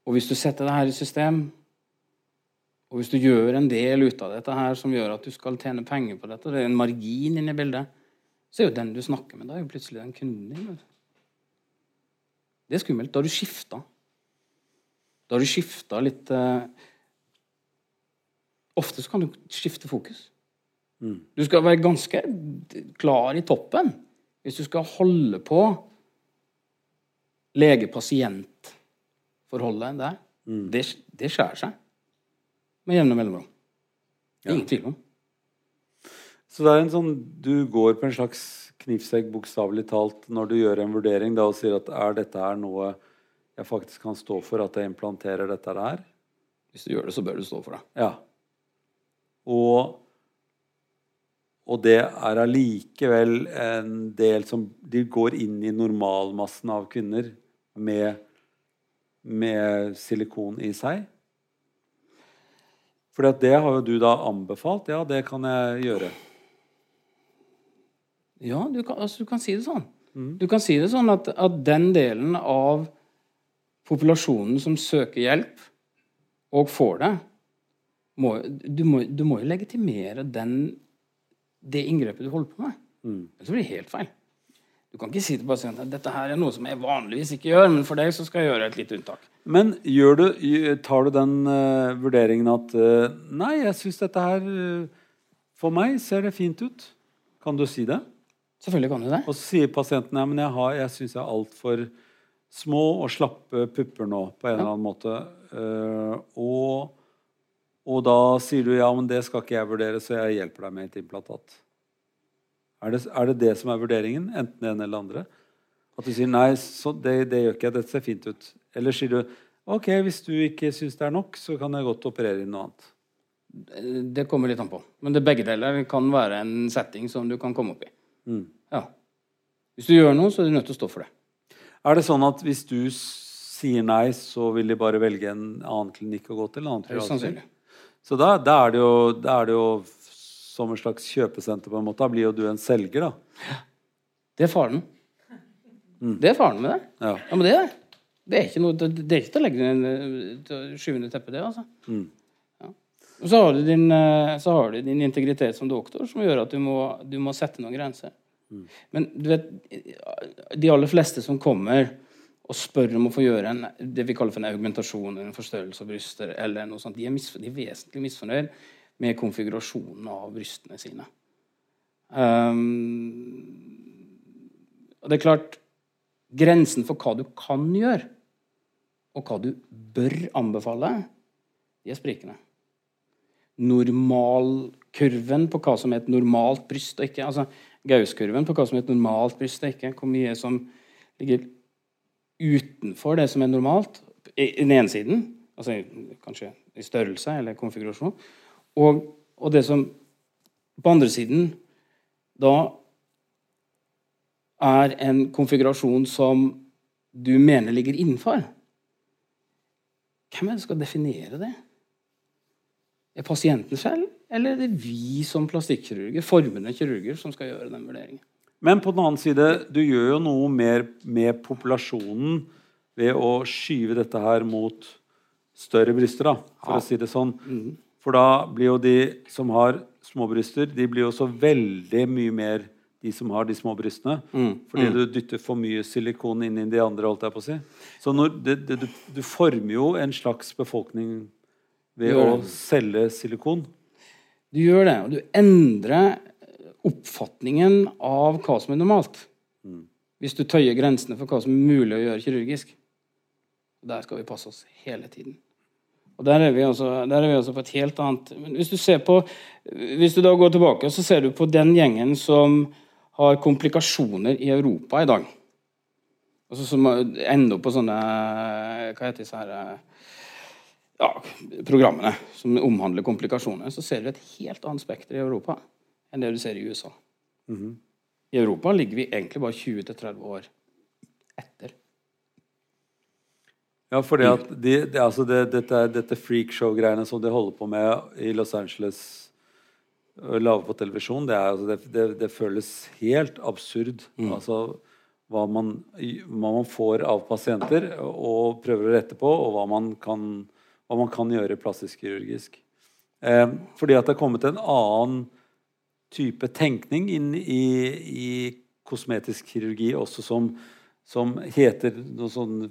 Og hvis du setter det her i system, og hvis du gjør en del ut av dette her som gjør at du skal tjene penger på dette, det er en margin inne i bildet, så er jo den du snakker med, da er jo plutselig den kunden din. Det er skummelt. Da har du skifta. Da har du skifta litt eh, Ofte så kan du skifte fokus. Du skal være ganske klar i toppen hvis du skal holde på lege-pasient-forholdet der. Det, det skjærer seg med jevne mellomrom. Det er Ingen tvil om. Så det er en sånn, du går på en slags knivsegg bokstavelig talt når du gjør en vurdering da, og sier at er dette her noe jeg faktisk kan stå for, at jeg implanterer dette her? Hvis du gjør det, så bør du stå for det. Ja. Og, og det er allikevel en del som De går inn i normalmassen av kvinner med, med silikon i seg. For det har jo du da anbefalt. Ja, det kan jeg gjøre. Ja, du kan, altså, du kan si det sånn. Du kan si det sånn at, at den delen av populasjonen som søker hjelp, og får det må, du, må, du må jo legitimere den, det inngrepet du holder på med. Ellers blir det helt feil. Du kan ikke si til pasienten at dette her er noe som jeg vanligvis ikke gjør, men for deg så skal jeg gjøre et lite unntak. Men du, tar du den uh, vurderingen at uh, Nei, jeg syns dette her uh, For meg ser det fint ut. Kan du si det? Selvfølgelig kan du det. Og så sier pasienten ja, men jeg, har, jeg syns jeg er altfor små og slappe pupper nå på en eller annen måte. Uh, og, og da sier du ja, men det skal ikke jeg vurdere, så jeg hjelper deg med et implantat. Er det, er det det som er vurderingen? Enten det ene eller andre? At du sier nei, så det, det gjør ikke jeg, dette ser fint ut. Eller sier du ok, hvis du ikke syns det er nok, så kan jeg godt operere inn noe annet. Det kommer litt an på. Men det begge deler kan være en setting som du kan komme opp i. Ja. Hvis du gjør noe, så er du nødt til å stå for det. Er det sånn at hvis du sier nei, så vil de bare velge en annen klinikk å gå til? En annen det er sannsynlig. Så da, da, er det jo, da er det jo som en slags kjøpesenter, på en måte. Da blir jo du en selger, da. Det er faren. Det er faren med det. Ja. Ja, men det er det. Det er ikke, noe, det, er ikke til å legge ned inn- skyvende teppe skyve under teppet, det. altså. Ja. Og så har, du din, eh, så har du din integritet som doktor, som gjør at du må, du må sette noen grenser. Men du vet, de aller fleste som kommer og spør om å få gjøre en, det vi kaller for en augmentasjon eller en forstørrelse av bryster, eller noe sånt, de er, misfor, de er vesentlig misfornøyd med konfigurasjonen av brystene sine. Um, og det er klart Grensen for hva du kan gjøre, og hva du bør anbefale, de er sprikende. Normalkurven på hva som er et normalt bryst og ikke altså Gauss-kurven på hva som er et normalt bryst og ikke, hvor mye som ligger utenfor det som er normalt, i den ene siden, altså kanskje i størrelse eller konfigurasjon, og, og det som på andre siden da er en konfigurasjon som du mener ligger innenfor. Hvem er det som skal definere det? Er pasienten selv, eller er det vi som plastikkirurger, formende kirurger, som skal gjøre den vurderingen? Men på den annen side, du gjør jo noe mer med populasjonen ved å skyve dette her mot større bryster, da, for å si det sånn. For da blir jo de som har små bryster, de blir jo så veldig mye mer de som har de små brystene. Fordi du dytter for mye silikon inn i de andre. holdt jeg på å si. Så når det, det, du, du former jo en slags befolkning ved jo. å selge silikon. Du gjør det, og du endrer oppfatningen av hva som er normalt. Hvis du tøyer grensene for hva som er mulig å gjøre kirurgisk. Der skal vi passe oss hele tiden. Og der er vi altså, der er vi altså på et helt annet Men hvis du ser på Hvis du da går tilbake, så ser du på den gjengen som har komplikasjoner i Europa i dag. Altså Som ender opp på sånne Hva heter disse her ja, programmene som omhandler komplikasjoner, så ser du et helt annet spekter i Europa enn det du ser i USA. I Europa ligger vi egentlig bare 20-30 år etter. Ja, fordi at de, det, altså det, dette, dette freakshow-greiene som de holder på med i Los Angeles og lave på televisjon, det, er, altså det, det, det føles helt absurd. Altså hva man, hva man får av pasienter og prøver å rette på, og hva man kan, hva man kan gjøre plastisk kirurgisk. Eh, fordi at det er kommet en annen type tenkning inn i, i kosmetisk kirurgi også som, som heter noe sånn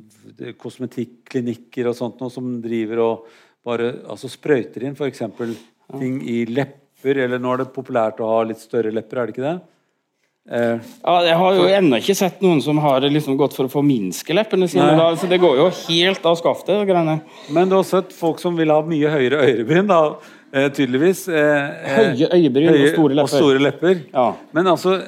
kosmetikklinikker og sånt noe som driver og bare altså sprøyter inn f.eks. ting i lepper, eller nå er det populært å ha litt større lepper, er det ikke det? Eh, Ja, Jeg har jo ennå ikke sett noen som har liksom gått for å forminske leppene sine. Da, så det går jo helt av skaftet. greiene. men du har sett folk som vil ha mye høyere øyebryn, da, eh, tydeligvis. Eh, eh, Høye øyebryn og store lepper. Og store lepper. Ja. Men altså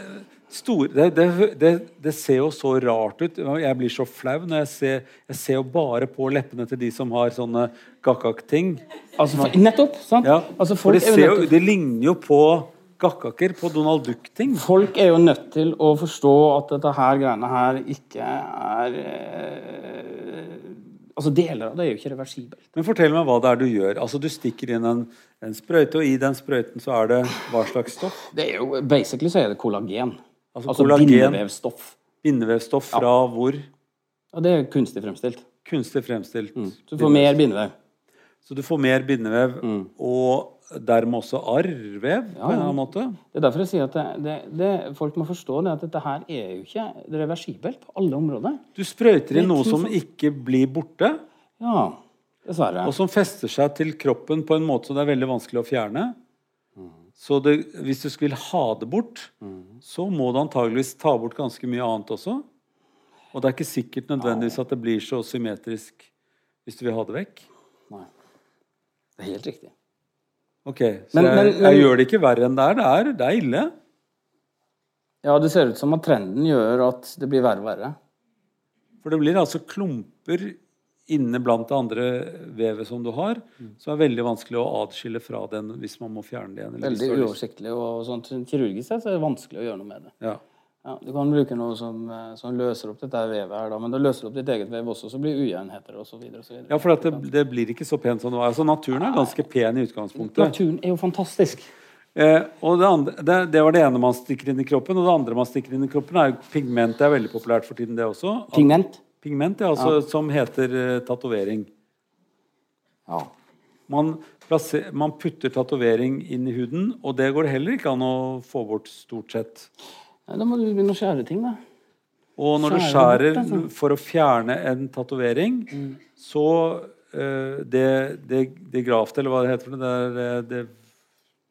store, det, det, det, det ser jo så rart ut. Jeg blir så flau når jeg ser Jeg ser jo bare på leppene til de som har sånne gakkak-ting. Altså, nettopp! sant? Ja, Altså, for det, ser jo det ligner jo på gakkaker, på Donald Duck-ting. folk er jo nødt til å forstå at dette her greiene her ikke er eh, Altså, deler av det er jo ikke reversibelt. Men fortell meg hva det er du gjør. Altså Du stikker inn en, en sprøyte, og i den sprøyten så er det hva slags stoff? Det er jo, Basically så er det kollagen. Altså Altså, kollagen. bindevevstoff. Bindevevstoff fra hvor? Ja, det er kunstig fremstilt. Kunstig fremstilt. Så du får mer bindevev. Så du får mer bindevev, og dermed også arrvev på en eller annen måte. Det er derfor jeg sier at det, det, det, folk må forstå at dette her er jo ikke reversibelt på alle områder. Du sprøyter inn noe som ikke blir borte, Ja, dessverre. og som fester seg til kroppen på en måte som det er veldig vanskelig å fjerne. Så det, hvis du skulle ha det bort, så må du antageligvis ta bort ganske mye annet også. Og det er ikke sikkert nødvendigvis at det blir så symmetrisk hvis du vil ha det vekk. Nei. Det er helt riktig. Ok, Så Men- jeg, men- men- jeg gjør det ikke verre enn det er. Det er, det er ille. Ja, det ser ut som at trenden gjør at det blir verre og verre. For det blir altså klumper inne blant det andre vevet som du har, som er veldig vanskelig å adskille fra den hvis man må fjerne det igjen. Veldig uoversiktlig og sånt. Kirurgisk sett så er det vanskelig å gjøre noe med det. Ja. Ja, du kan bruke noe som, eh, som løser opp dette vevet her, da, men det løser opp ditt eget vev også, så blir ujevnheter videre. ja, for det, det blir ikke så pent som det var. Altså, naturen er ganske pen i utgangspunktet. Naturen er jo fantastisk. Eh, og det, andre, det, det var det ene man stikker inn i kroppen. Og det andre man stikker inn i kroppen, er pigment. Det er veldig populært for tiden, det også. Pigment. Pigment, ja, altså, som heter eh, tatovering. Ja. Man, plasser, man putter tatovering inn i huden, og det går det heller ikke an å få bort, stort sett. Nei, Da må du begynne å skjære ting, da. Og når du skjærer bort, altså. for å fjerne en tatovering, så uh, det, det, det graft, eller hva det heter for det, er, det,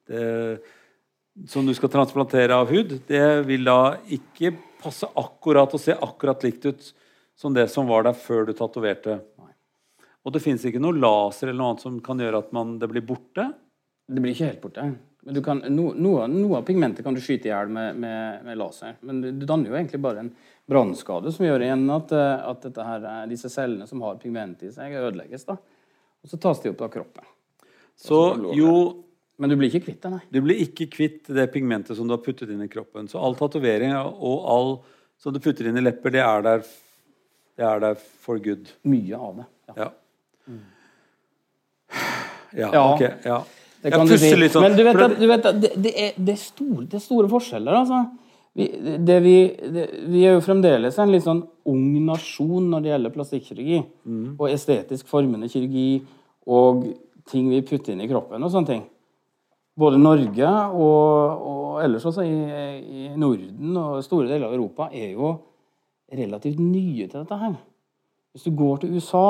det som du skal transplantere av hud, det vil da ikke passe akkurat og se akkurat likt ut som det som var der før du tatoverte. Og det fins ikke noe laser eller noe annet som kan gjøre at man, det blir borte. Det blir ikke helt borte. Men du kan, no, noe, noe av pigmentet kan du skyte i hjel med, med, med laser. Men du, du danner jo egentlig bare en brannskade som gjør igjen at, eh, at her, eh, disse cellene som har pigment i seg, ødelegges. da. Og så tas de opp av kroppen. Så jo Men du blir ikke kvitt det, nei. Du blir ikke kvitt det pigmentet som du har puttet inn i kroppen. Så all tatovering og all som du putter inn i lepper, det er der, det er der for good. Mye av det. Ja. Ja. Ja, Ja. ok. Ja. Det Jeg kan si. pusser litt sånn, Men du vet at, du vet at det, det, er, det, er store, det er store forskjeller, altså. Vi, vi, vi er jo fremdeles en litt sånn ung nasjon når det gjelder plastikkirurgi. Mm. Og estetisk formende kirurgi og ting vi putter inn i kroppen og sånne ting. Både Norge og, og ellers også i, i Norden og store deler av Europa er jo relativt nye til dette her. Hvis du går til USA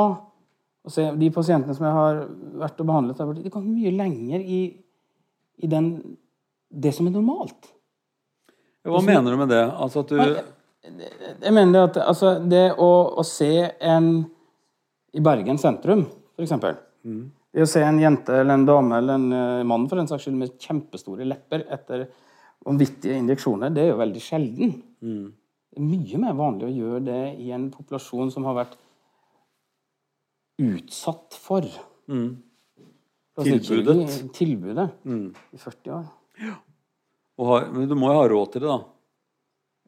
ser de pasientene som jeg har vært og behandlet, der, de kommer mye lenger i, i den, det som er normalt. Hva mener du med det? Altså at du Jeg mener at altså, det å, å se en i Bergen sentrum, f.eks. Mm. Det å se en jente eller en dame eller en uh, mann for den saks skyld med kjempestore lepper etter vanvittige injeksjoner, det er jo veldig sjelden. Mm. Det er mye mer vanlig å gjøre det i en populasjon som har vært utsatt for mm. Tilbudet. Tilbudet mm. i 40 år. Ja. Har, men du må jo ha råd til det, da?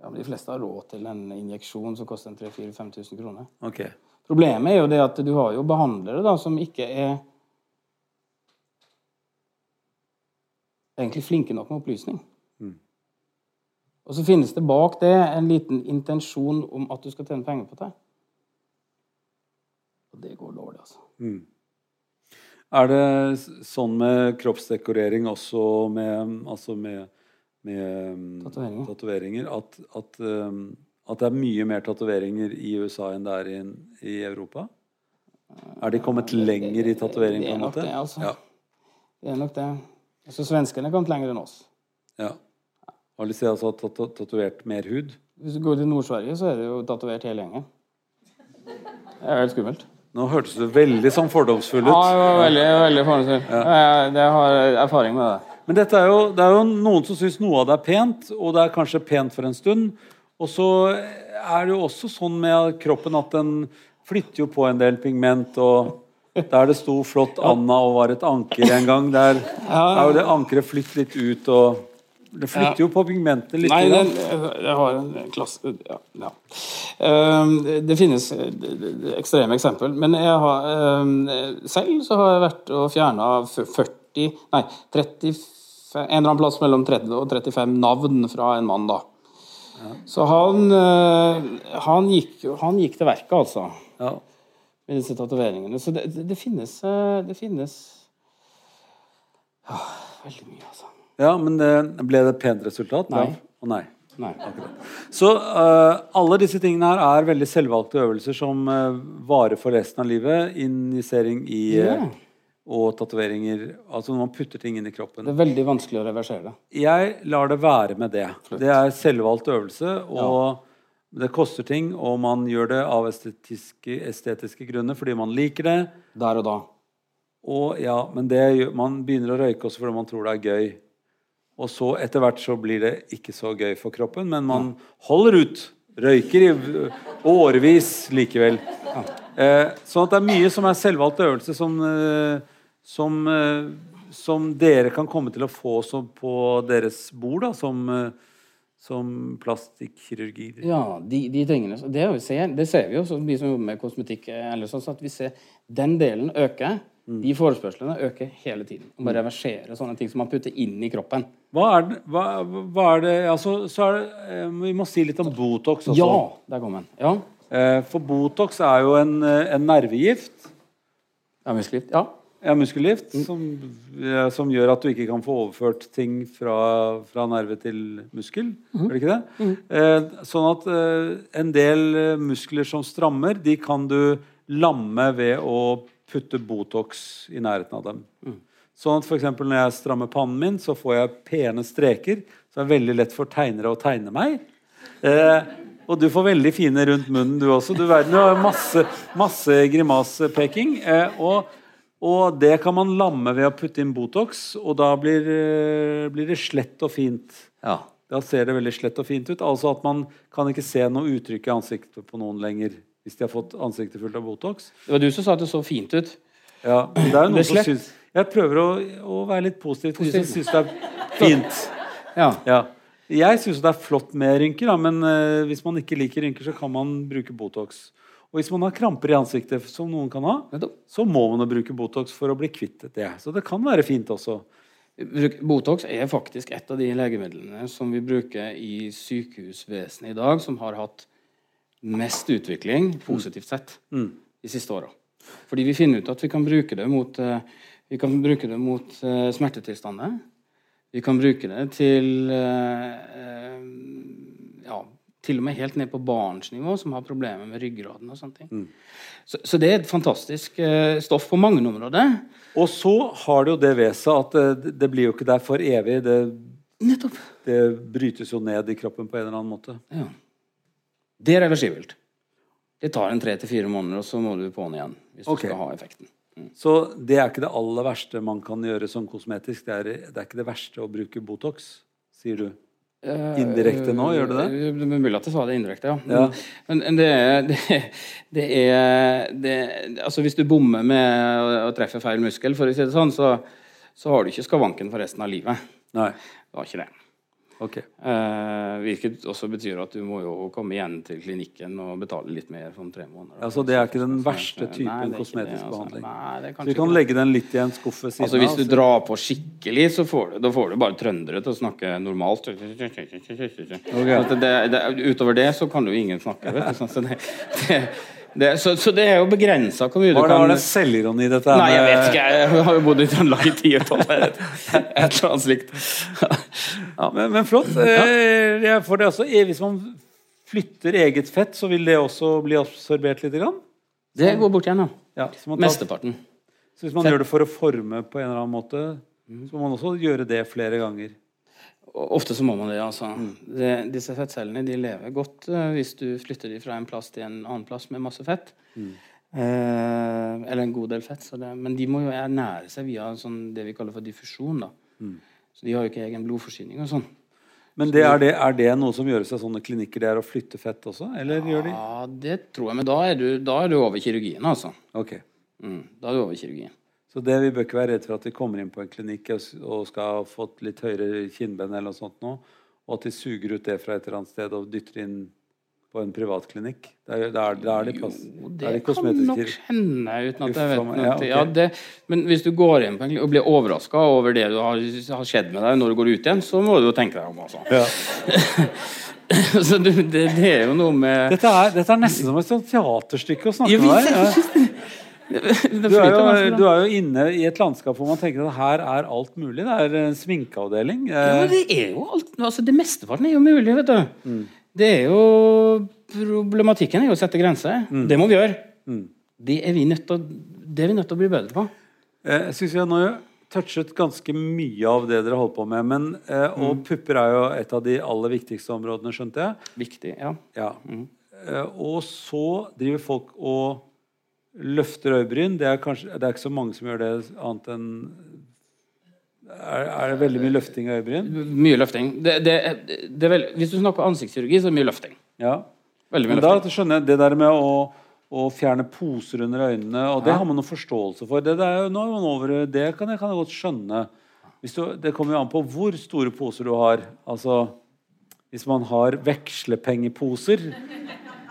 Ja, men De fleste har råd til en injeksjon som koster 3000-5000 kroner. Okay. Problemet er jo det at du har jo behandlere da, som ikke er egentlig flinke nok med opplysning. Mm. Og så finnes det bak det en liten intensjon om at du skal tjene penger på det. Og det går. Mm. Er det sånn med kroppsdekorering også med, altså med, med tatoveringer, at, at, um, at, det er mye mer tatoveringer i USA enn det er i, i Europa? Er de kommet lenger i tatovering? Det er nok det, altså. Ja. Det er nok det. Så svenskene er kommet lenger enn oss. Ja. Har de altså tatovert mer hud? Hvis du går til Nord-Sverige, så er det jo tatovert hele gjengen. Det er helt skummelt. Nå hørtes du veldig sånn fordomsfull ut. Ja, jeg var veldig, veldig fordomsfull. Ja. Jeg har erfaring med det. Men er jo, det er jo noen som syns noe av det er pent, og det er kanskje pent for en stund. Og så er det jo også sånn med kroppen at den flytter jo på en del pigment. og der det sto 'flott Anna' og var et anker en gang, der er jo det ankeret flyttet litt ut. og det flytter jo på pigmentet litt. Nei, det, jeg har en klasse ja, ja. Ehm, det finnes ekstreme eksempel. Men jeg har, ehm, selv så har jeg vært og fjerna 40 Nei, 35, en eller annen plass mellom 30 og 35 navn fra en mann, da. Ja. Så han, eh, han, gikk, han gikk til verket, altså. Ja. Med disse tatoveringene. Så det, det, finnes, eh, det finnes ja, veldig mye, altså. Ja, men det, ble det et pent resultat? Nei. Oh, nei. nei. Så uh, alle disse tingene her er veldig selvvalgte øvelser som uh, varer for resten av livet. Injisering i uh, og tatoveringer. Altså når man putter ting inn i kroppen. Det er veldig vanskelig å reversere det. Jeg lar det være med det. Flott. Det er selvvalgt øvelse. og ja. Det koster ting, og man gjør det av estetiske, estetiske grunner fordi man liker det. Der og da. Og ja, Men det, man begynner å røyke også fordi man tror det er gøy. Og så etter hvert så blir det ikke så gøy for kroppen, men man holder ut. Røyker i årevis likevel. Eh, sånn at det er mye som er selvvalgt øvelse som, eh, som, eh, som, dere kan komme til å få på deres bord da, som, eh, som plastikkirurgi. Ja, de, de tingene. Det, ser, det, ser vi jo, vi som jobber med kosmetikk. Eller sånn, at vi ser Den delen øker. Mm. De forespørslene øker hele tiden. Man må reversere sånne ting som man putter inn i kroppen. Hva er det, hva, hva er det altså, så er det, eh, Vi må si litt om Botox også. Ja, der kom den. Ja. Eh, for Botox er jo en, eh, en nervegift. Ja, muskelgift. Ja. Ja, muskelgift, mm. som, som, gjør at du ikke kan få overført ting fra, fra nerve til muskel. Mm. Er det ikke det? Mm. Eh, sånn at eh, en del muskler som strammer, de kan du lamme ved å putte Botox i nærheten av dem. Mm. Sånn at for når jeg strammer pannen min, så får jeg pene streker. Så det er veldig lett for tegnere å tegne meg. Eh, og du får veldig fine rundt munnen, du også. Du verden, har masse, masse grimasepeking. Eh, og, og, det kan man lamme ved å putte inn Botox, og da blir, eh, blir det slett og fint. Ja. Da ser det veldig slett og fint ut. Altså at man kan ikke se noe uttrykk i ansiktet på noen lenger hvis de har fått ansiktet fullt av Botox. Det var du som sa at det så fint ut. Ja, det er jo noen som syns Jeg prøver å, å, være litt positiv. Jeg syns det er fint. Ja. ja. Jeg syns det er flott med rynker, da, men uh, hvis man ikke liker rynker, så kan man bruke Botox. Og hvis man har kramper i ansiktet, som noen kan ha, så må man bruke Botox for å bli kvitt det. Så det kan være fint også. Botox er faktisk et av de legemidlene som vi bruker i sykehusvesenet i dag, som har hatt mest utvikling, positivt sett, mm. de siste åra. Fordi vi finner ut at vi kan bruke det mot, eh, vi kan bruke det mot uh, smertetilstander. Vi kan bruke det til uh, til og med helt ned på barnsnivå, som har problemer med ryggraden. og sånne ting. Så, så det er et fantastisk uh, stoff på mange områder. Og så har det jo det ved seg at det, det blir jo ikke der for evig. Det, det brytes jo ned i kroppen på en eller annen måte. Ja. Det er reversibelt. Det tar en tre til fire måneder, og så må du på'n igjen. hvis okay. du skal ha effekten. Så det er ikke det aller verste man kan gjøre som kosmetisk. Det er, det er ikke det verste å bruke Botox, sier du. Indirekte nå, gjør du det? Eh, Det er mulig at jeg sa det indirekte, ja. Ja. Men, men det, er, det, det er det, Altså Hvis du bommer med å treffe feil muskel, for å si det sånn, så, så har du ikke skavanken for resten av livet. Nei. Du har ikke det. Ok. Eh, hvilket også betyr at du må jo komme igjen til klinikken og betale litt mer om tre måneder. Altså, det er ikke den verste typen er kosmetisk det, altså. behandling. Nei, det Så vi kan legge den litt i en skuff ved siden Altså Hvis du altså. drar på skikkelig, så får du, da får du bare trøndere til å snakke normalt. Altså, det, det, utover det så kan jo ingen snakke. Vet du, sånn, så, det, det, det, så, så det er jo begrensa hvor mye du kan var det selvironi, dette Nei, jeg vet ikke. Jeg har jo bodd i Trøndelag i tiårtallet. Et eller annet slikt. Men, men flott. Ja. For får det også. Eh, Hvis man flytter eget fett, så vil det også bli absorbert litt? Grann? Det går bort igjen, ja. Ja, Mesteparten. så hvis man gjør det for å forme på en eller annen måte, så må man også gjøre det flere ganger. Ofte så må man det, altså. Det, disse fettcellene de lever godt uh, hvis du flytter dem fra en plass til en annen plass med masse fett. Eh, eller en god del fett. Så det, men de må jo ernære seg via sånn, det vi kaller for diffusjon. da. Så de har jo ikke egen blodforsyning og sånn. Men det, er, det, er det noe som gjøres av sånne klinikker? Det er å flytte fett også? Eller gjør de Ja, det tror jeg. Men da er du, da er du over kirurgien, altså. Ok. Mm, da er du over kirurgien. Så det vi bør ikke være redd for at vi kommer inn på en klinikk og skal ha fått litt høyere kinnben, eller noe sånt nå, og at de suger ut det fra et eller annet sted og dytter inn på en privatklinikk. klinikk. Der, der, er, det plass. Jo, det det kan nok hende, uten at jeg vet noe. Ja, Ja, det, men hvis du går inn på en klinikk og blir overraska over det du har, har skjedd med deg når du går ut igjen, så må du jo tenke deg om, altså. Ja. [laughs] så det, det er jo noe med Dette, er, dette er nesten som et teaterstykke å snakke om. Ja. Du er, jo, du er jo inne i et landskap hvor man tenker at her er alt mulig. Det er en sminkeavdeling. Ja, Eh, det er jo alt altså Det mesteparten er jo mulig, vet du. Mm. Det er jo Problematikken er jo å sette grenser. Mm. Det må vi gjøre. Det er vi nødt til Det er vi nødt til å bli bedre på. eh, Jeg syns vi har nå touchet ganske mye av det dere holder på med. Men, eh, Mm. og pupper er jo et av de aller viktigste områdene, skjønte jeg. Viktig. ja Ja. Eh, og så driver folk og løfter øyebryn. Det det er ikke så mange som gjør det annet enn er, er det veldig mye løfting av øyebryn? Mye løfting. Det, det, er- det er vel, hvis du snakker ansiktskirurgi, så er det mye løfting. Ja. Veldig mye Men da løfting. skjønner jeg det der med å, å fjerne poser under øynene, og det har man noen forståelse for. Det, det, er nå er man over, det kan jeg, kan jeg godt skjønne. Du, det kommer jo an på hvor store poser du har. Altså, hvis man har vekslepengeposer,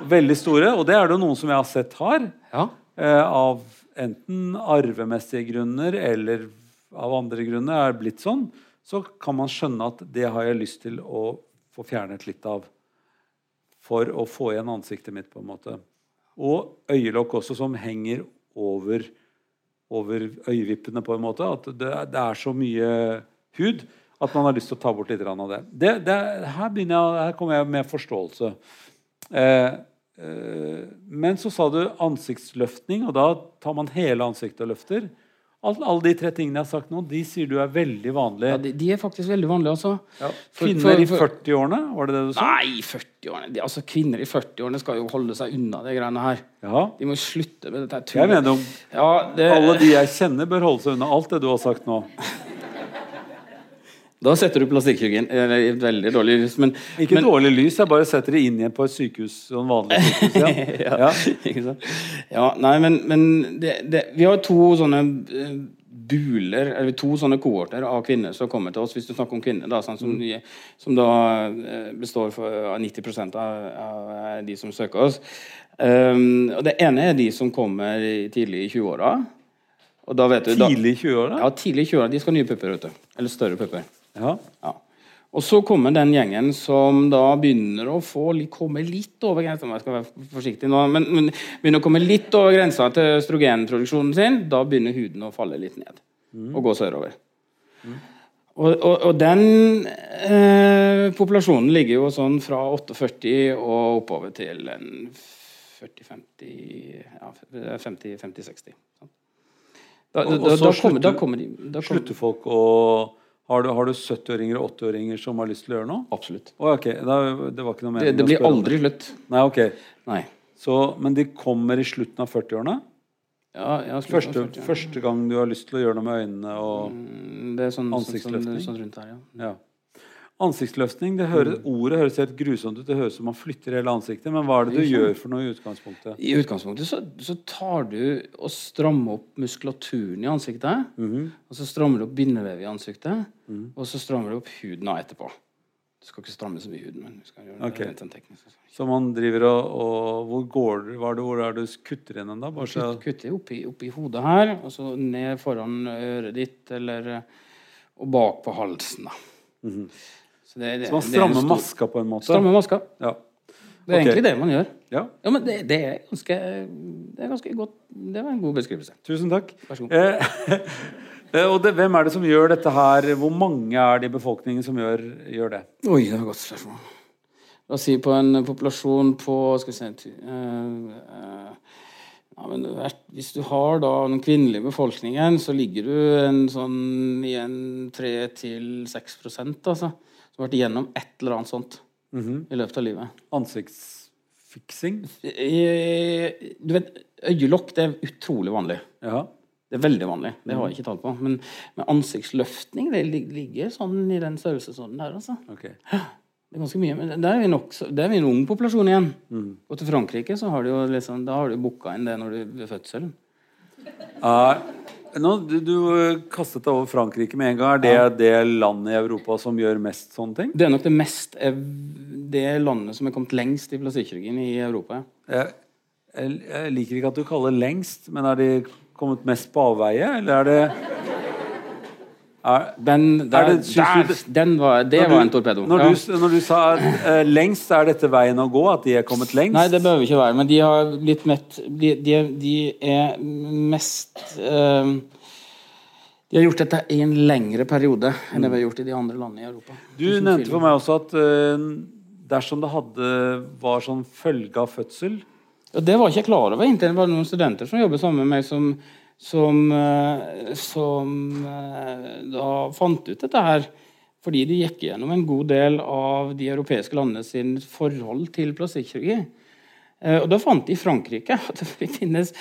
veldig store, og det er det noen som jeg har sett har, Ja. Eh, av enten arvemessige grunner eller av andre grunner er blitt sånn, så kan man skjønne at det har jeg lyst til å få fjernet litt av. For å få igjen ansiktet mitt, på en måte. Og øyelokk også, som henger over, over øyevippene, på en måte. At det, det er så mye hud at man har lyst til å ta bort litt av det. det, det her, jeg, her kommer jeg med forståelse. Eh, men så sa du ansiktsløftning, og da tar man hele ansiktet og løfter. Alle, alle de tre tingene jeg har sagt nå, de sier du er veldig vanlige. ja de, de er faktisk veldig vanlige, altså. Ja. Kvinner i 40-årene, var det det du sa? Nei, 40-årene altså Kvinner i 40-årene skal jo holde seg unna de greiene her. Ja. De må slutte med dette Jeg mener om ja, det, alle de jeg kjenner, bør holde seg unna alt det du har sagt nå. Da setter du plastikkirurgien i et veldig dårlig lys. Men, Ikke men, dårlig lys, jeg bare setter det inn igjen på et sykehus. Sånn vanlig sykehus ja. [laughs] ja. Sant? Ja, nei, men, men det, det, vi har to sånne eh, buler, eller to sånne kohorter av kvinner som kommer til oss, hvis du snakker om kvinner, da, sånn, som, Mm. som da eh, består av 90 av, av de som søker oss. Um, og Det ene er de som kommer tidlig i 20-åra. Og da vet du, Tidlig i 20-åra? ja, tidlig i 20-åra. De skal ha nye pupper. Eller større pupper. Ja. Ja. Og så kommer den gjengen som da begynner å få komme litt over grensa Jeg skal være forsiktig nå, men, men begynner å komme litt over grensa til østrogenproduksjonen sin. Da begynner huden å falle litt ned og gå sørover. Og, og, og den eh, populasjonen ligger jo sånn fra 48 og oppover til 40-50 ja, 50-60. Da, da, da, da, da kommer de da kommer, Slutter folk å Har du, har du 70-åringer og 80-åringer som har lyst til å gjøre noe? Absolutt. Oh, okay. da, Det var ikke noe mening det det blir aldri slutt. Nei, ok. Nei. Så, men de kommer i slutten av 40-årene? Ja, ja, slutt, Første, ja. første gang du har lyst til å gjøre noe med øynene og Mm, Det er sånn, sånn, sånn, sånn rundt her, ja. ja. Ansiktsløftning, det høres, ordet høres helt grusomt ut. Det høres ut som man flytter hele ansiktet. Men hva er det du gjør for noe i utgangspunktet? I utgangspunktet så, så tar du og strammer opp muskulaturen i ansiktet. Mhm. Og så strammer du opp bindevevet i ansiktet. Og så strammer du opp huden av etterpå. Du skal ikke stramme så mye huden, men du skal gjøre det rent teknisk. Så man driver og, og Hvor går du? Det, hvor er det du kutter inn den, da? Bare så, Kutt, kutter oppi, oppi hodet her, og så ned foran øret ditt, eller og bak på halsen, da. Så, det, det, så man er strammer stor- maska på en måte? Strammer maska. Ja. Det er okay. egentlig det man gjør. ja. Ja, men det, det er ganske Det er ganske godt Det var en god beskrivelse. Tusen takk. Vær så god. Eh, [laughs] eh, og det, hvem er det som gjør dette her? Hvor mange er det i befolkningen som gjør, gjør det? Oi, det var et godt spørsmål. La oss si på en populasjon på Skal vi se ty- uh, eh, ja, Hvis du har da den kvinnelige befolkningen, så ligger du en sånn i en 3-6 prosent, altså. Som har vært igjennom et eller annet sånt i løpet av livet. Ansiktsfiksing? I- Du vet, øyelokk det er utrolig vanlig. Ja. Det er veldig vanlig. Det har jeg ikke tall på. Men, men ansiktsløftning det ligger sånn i den størrelsesorden der, altså. Ok. Det er ganske mye, men der er vi nok, der er vi en ung populasjon igjen. Og til Frankrike så har du jo liksom, da har du booka inn det når du ved fødselen. Er, nå, du, du eh, kastet deg over Frankrike med en gang. Er det det landet i Europa som gjør mest sånne ting? Det er nok det mest det landet som er kommet lengst i plastikkirurgien i Europa. Jeg, jeg, jeg liker ikke at du kaller det lengst, men er de kommet mest på avveie, eller er det Den, der, det- der, den var, det du, var en torpedo. Når, Ja. du, når du sa eh, lengst, er dette veien å gå? At de er kommet lengst? Nei, det behøver ikke være. Men de har blitt møtt De, de, de er mest uh, De har gjort dette i en lengre periode enn det vi har gjort i de andre landene i Europa. Du nevnte for meg også at uh, dersom det hadde, var sånn følge av fødsel ja, det var ikke jeg klar over inntil det var noen studenter som jobbet sammen med meg, som, som, eh, som eh, da fant ut dette her. Fordi de gikk gjennom en god del av de europeiske landene sin forhold til plastikkirurgi. Eh, Og da fant de i Frankrike at det [laughs] finnes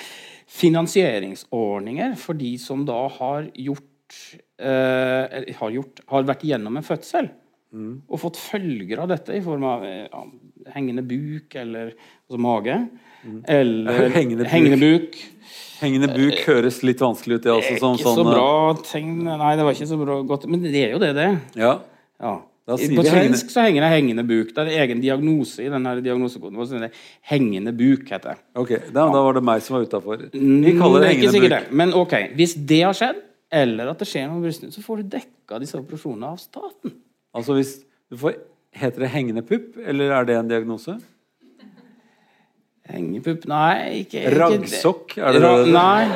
finansieringsordninger for de som da har gjort, eh, har, gjort har vært igjennom en fødsel. Og fått følger av dette i form av ja, hengende buk eller altså mage. Eller [laughs] Hengende buk. hengende buk. Hengende buk høres litt vanskelig ut, det også. Sånn, ikke så sånn, eh, bra tegn Nei, det var ikke så bra godt. Men det er jo det, det. Ja. Ja. På svensk så henger det hengende buk. Det er egen diagnose i denne diagnosekoden. så det Hengende buk heter det. Ok, da, da var det meg som var utafor. Vi Mm, kaller det det hengende buk. det. Men ok, hvis det har skjedd, eller at det skjer noe med brystet, så får du dekka disse operasjonene av staten. Altså hvis du får Heter det hengende pupp, eller er det en diagnose? Hengepupp Nei, ikke, ikke Raggsokk, er det Ra det? Nei.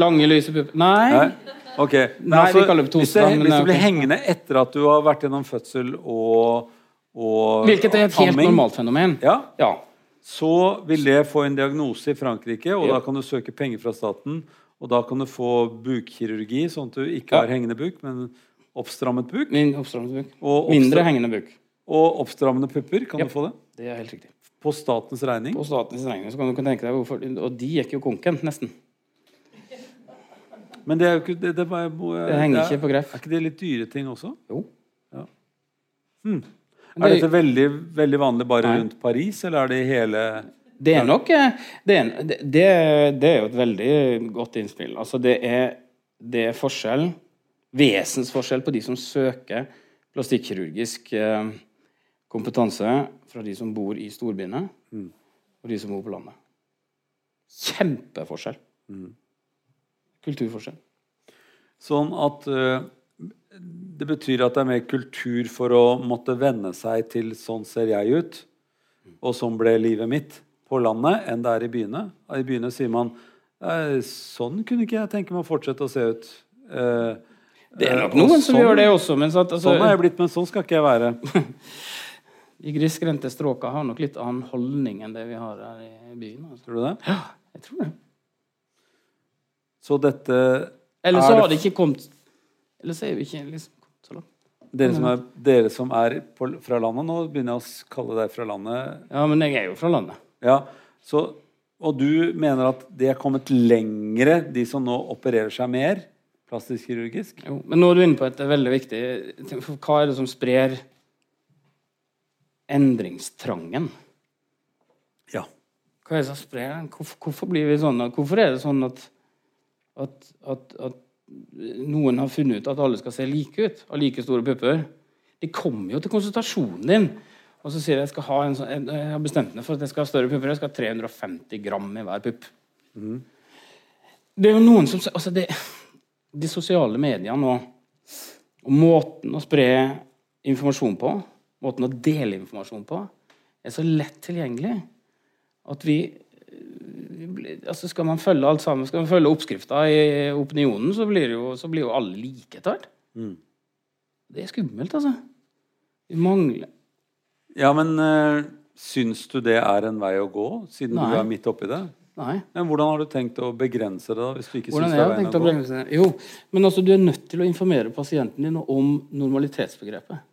Lange, lyse pupper. Nei. Nei? Ok. Men Nei, vi kaller det hvis, det, hvis det blir hengende etter at du har vært gjennom fødsel og, og Hvilket er et helt amming, normalt fenomen. Ja, Ja. så vil det få en diagnose i Frankrike, og Ja. da kan du søke penger fra staten. Og da kan du få bukkirurgi, sånn at du ikke Ja. har hengende buk, men oppstrammet buk. Min oppstrammet buk. Og, Mindre hengende buk. og oppstrammende pupper. Kan du få det? Det er helt riktig. På statens regning. På statens regning så kan du tenke deg hvorfor Og de gikk jo konken, nesten. Men det er jo ikke Det, det, bare, Det henger er- ikke på greff. Er ikke det litt dyre ting også? Jo. Ja. Er det- dette veldig, veldig vanlig bare Nei. rundt Paris, eller er det i hele Det er nok eh, det er, det, det, det er jo et veldig godt innspill. Altså det er, det er forskjell, vesensforskjell på de som søker plastikkirurgisk eh, kompetanse fra de som bor i storbyene, og de som bor på landet. Kjempeforskjell. Kulturforskjell. Sånn at uh, det betyr at det er mer kultur for å måtte venne seg til 'sånn ser jeg ut', og sånn ble livet mitt på landet, enn det er i byene. I byene sier man «Eh, 'sånn kunne ikke jeg tenke meg å fortsette å se ut'. Eh, Det er nok noen sånn, som sånn- gjør det også, men så at, altså, Sånn er jeg blitt, men sånn skal ikke jeg være. [laughs] de grisgrendte stråka har nok litt annen holdning enn det vi har her i byen. Altså. Tror du det? Ja, jeg tror det. Så dette Eller Er så har det ikke kommet Eller så er vi ikke liksom kommet så langt. Dere som er, dere som er på, fra landet nå, begynner jeg å kalle deg fra landet. Ja, men jeg er jo fra landet. Ja, så, og du mener at de er kommet lengre, de som nå opererer seg mer plastisk kirurgisk? Jo, men nå er du inne på et veldig viktig Hva er det som sprer endringstrangen? Ja. Hva er det som sprer den? Hvorfor, hvorfor blir vi sånn? Hvorfor er det sånn at, at, at, at noen har funnet ut at alle skal se like ut, ha like store pupper? De kommer jo til konsultasjonen din, og så sier de jeg skal ha en sånn, jeg har bestemt meg for at jeg skal ha større pupper. Jeg skal ha 350 gram i hver pupp. Det er jo noen som altså det, De sosiale mediene nå, og måten å spre informasjon på, måten å dele informasjon på, er så lett tilgjengelig at vi, altså Skal man følge alt sammen, skal man følge oppskrifta i opinionen, så blir, jo, så blir jo alle like etter hvert. Det er skummelt, altså. Vi mangler Ja, men øh, syns du det er en vei å gå, siden Nei. du er midt oppi det? Nei. Men hvordan har du tenkt å begrense det, da, hvis du ikke Hvordan syns det er veien å å gå? Jo, men altså, du er nødt til å informere pasienten din om normalitetsbegrepet.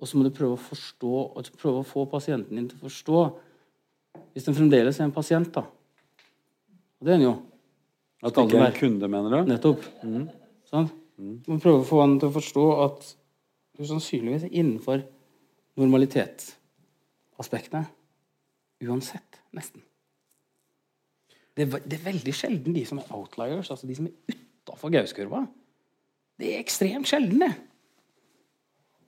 Og så må du prøve å forstå, og prøve å få pasienten din til å forstå Hvis den fremdeles er en pasient, da. Og det er den jo. At alle ikke det en kunde, mener du? Nettopp. Sånn? Du må prøve å få han til å forstå at du sannsynligvis er innenfor normalitetsaspektet. Uansett, nesten. Det er, det er veldig sjelden de som er outliers, altså de som er utafor Gauskurva. Det er ekstremt sjelden, det.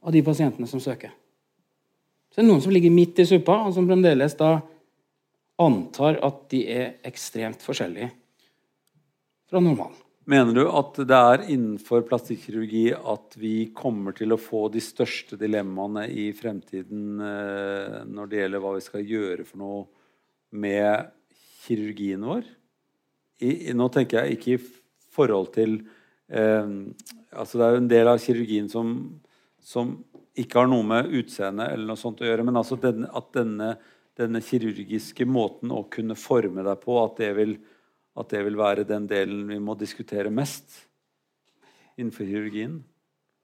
Av de pasientene som søker. Så det er noen som ligger midt i suppa, og som fremdeles da antar at de er ekstremt forskjellige fra normalen. Mener du at det er innenfor plastikkirurgi at vi kommer til å få de største dilemmaene i fremtiden eh, når det gjelder hva vi skal gjøre for noe med kirurgien vår? I, nå tenker jeg ikke i forhold til eh, Altså det er jo en del av kirurgien som, som ikke har noe med utseende eller noe sånt å gjøre, men altså den, at denne, denne kirurgiske måten å kunne forme deg på, at det vil at det vil være den delen vi må diskutere mest innenfor kirurgien?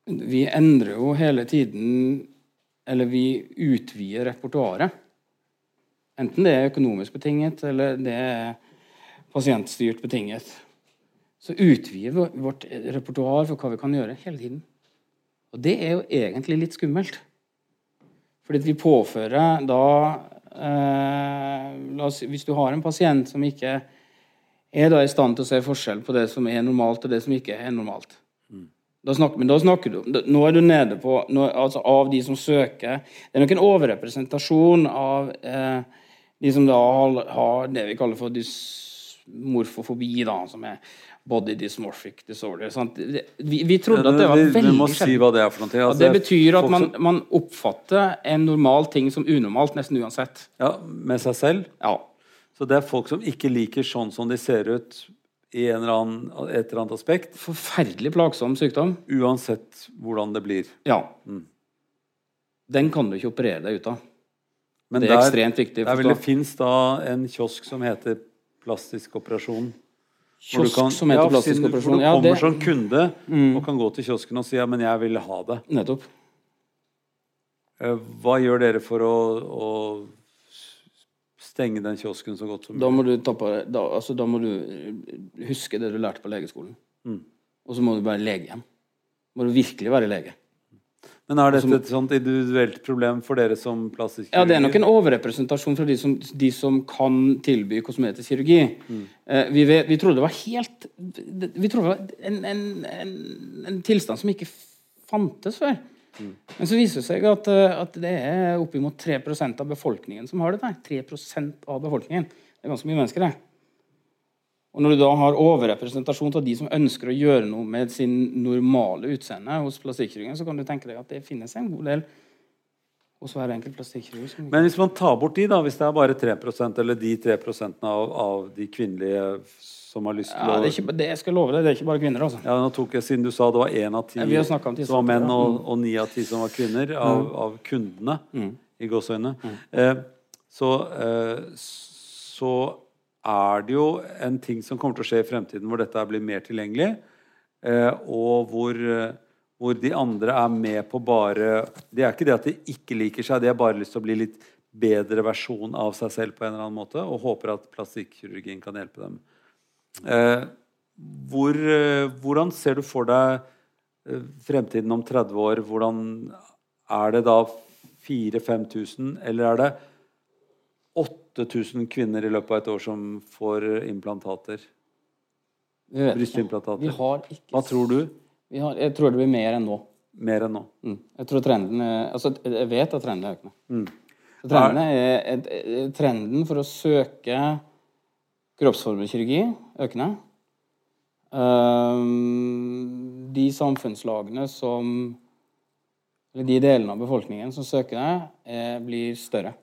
Vi endrer jo hele tiden Eller vi utvider repertoaret. Enten det er økonomisk betinget, eller det er pasientstyrt betinget. Så utvider vi vårt repertoar for hva vi kan gjøre, hele tiden. Og det er jo egentlig litt skummelt. Fordi at vi påfører da eh, oss, Hvis du har en pasient som ikke er da i stand til å se forskjell på det som er normalt, og det som ikke er normalt. Da snakker, men da snakker du da- Nå er du nede på nå, altså Av de som søker Det er nok en overrepresentasjon av eh, de som da har, har det vi kaller for dysmorfofobi, da, som er body dysmorphic disorder. Sant? Vi, vi trodde at det var veldig veldig vi må si hva det er for noe. Altså, det betyr at man, man oppfatter en normal ting som unormalt nesten uansett. ja, Med seg selv. Ja. Så det er folk som ikke liker sånn som de ser ut i en eller annen, et eller annet aspekt, Forferdelig plagsom sykdom. uansett hvordan det blir. Ja. Den kan du ikke operere deg ut av. Men Det er der, ekstremt viktig der vil det finnes da en kiosk som heter plastisk operasjon. Kiosk kan- som heter ja, plastisk siden- operasjon. Hvor du Ja, kommer det, som kunde og kan gå til kiosken og si ja, men jeg vil ha det. nettopp. Eh, Hva gjør dere for å, å stenge den kiosken så godt som Da må du, tappe, da, altså, da må du eh, huske det du lærte på legeskolen. Mm. Og så må du være lege igjen. Må du virkelig være lege. Men er dette et sånt individuelt problem for dere som plastisk Ja, Det er nok en overrepresentasjon fra de som, de som kan tilby kosmetisk kirurgi. Mm. Eh, vi, vi trodde det var helt Vi trodde det var en, en, en, en tilstand som ikke fantes før. Mm. Men så viser det seg at, eh, at det er oppimot 3% av befolkningen som har dette. 3% av befolkningen. Det er ganske mye mennesker, det. Og når du da har overrepresentasjon av de som ønsker å gjøre noe med sin normale utseende hos plastikkirurgen, så kan du tenke deg at det finnes en god del hos hver enkelt plastikkirurg. Men hvis man tar bort de, da, hvis det er bare 3% eller de 3% av, av de kvinnelige som har lyst til Ja, å det, ikke, det jeg skal love deg, det er ikke bare kvinner, altså. Ja, nå tok jeg Siden du sa det var én av ti Ja, som var menn, og. Mm. og ni av ti som var kvinner, av, av kundene, i gåseøynene, eh, så, eh, så er det jo en ting som kommer til å skje i fremtiden, hvor dette blir mer tilgjengelig, eh, og hvor, eh, hvor de andre er med på bare Det er ikke det at de ikke liker seg, de har bare lyst til å bli litt bedre versjon av seg selv på en eller annen måte, og håper at plastikkirurgien kan hjelpe dem. Eh, hvor, hvordan ser du for deg fremtiden om 30 år? Hvordan Er det da 4000-5000, eller er det 8000 kvinner i løpet av et år som får implantater? Brystimplantater. Vi har ikke Hva tror du? vi har, Jeg tror det blir mer enn nå. Mer enn nå? Mm. Jeg tror trenden altså jeg vet at trenden er økende. Mm. Trenden, er, trenden for å søke kroppsformkirurgi økende. Um, de samfunnslagene som Eller de delene av befolkningen som søker det, blir større.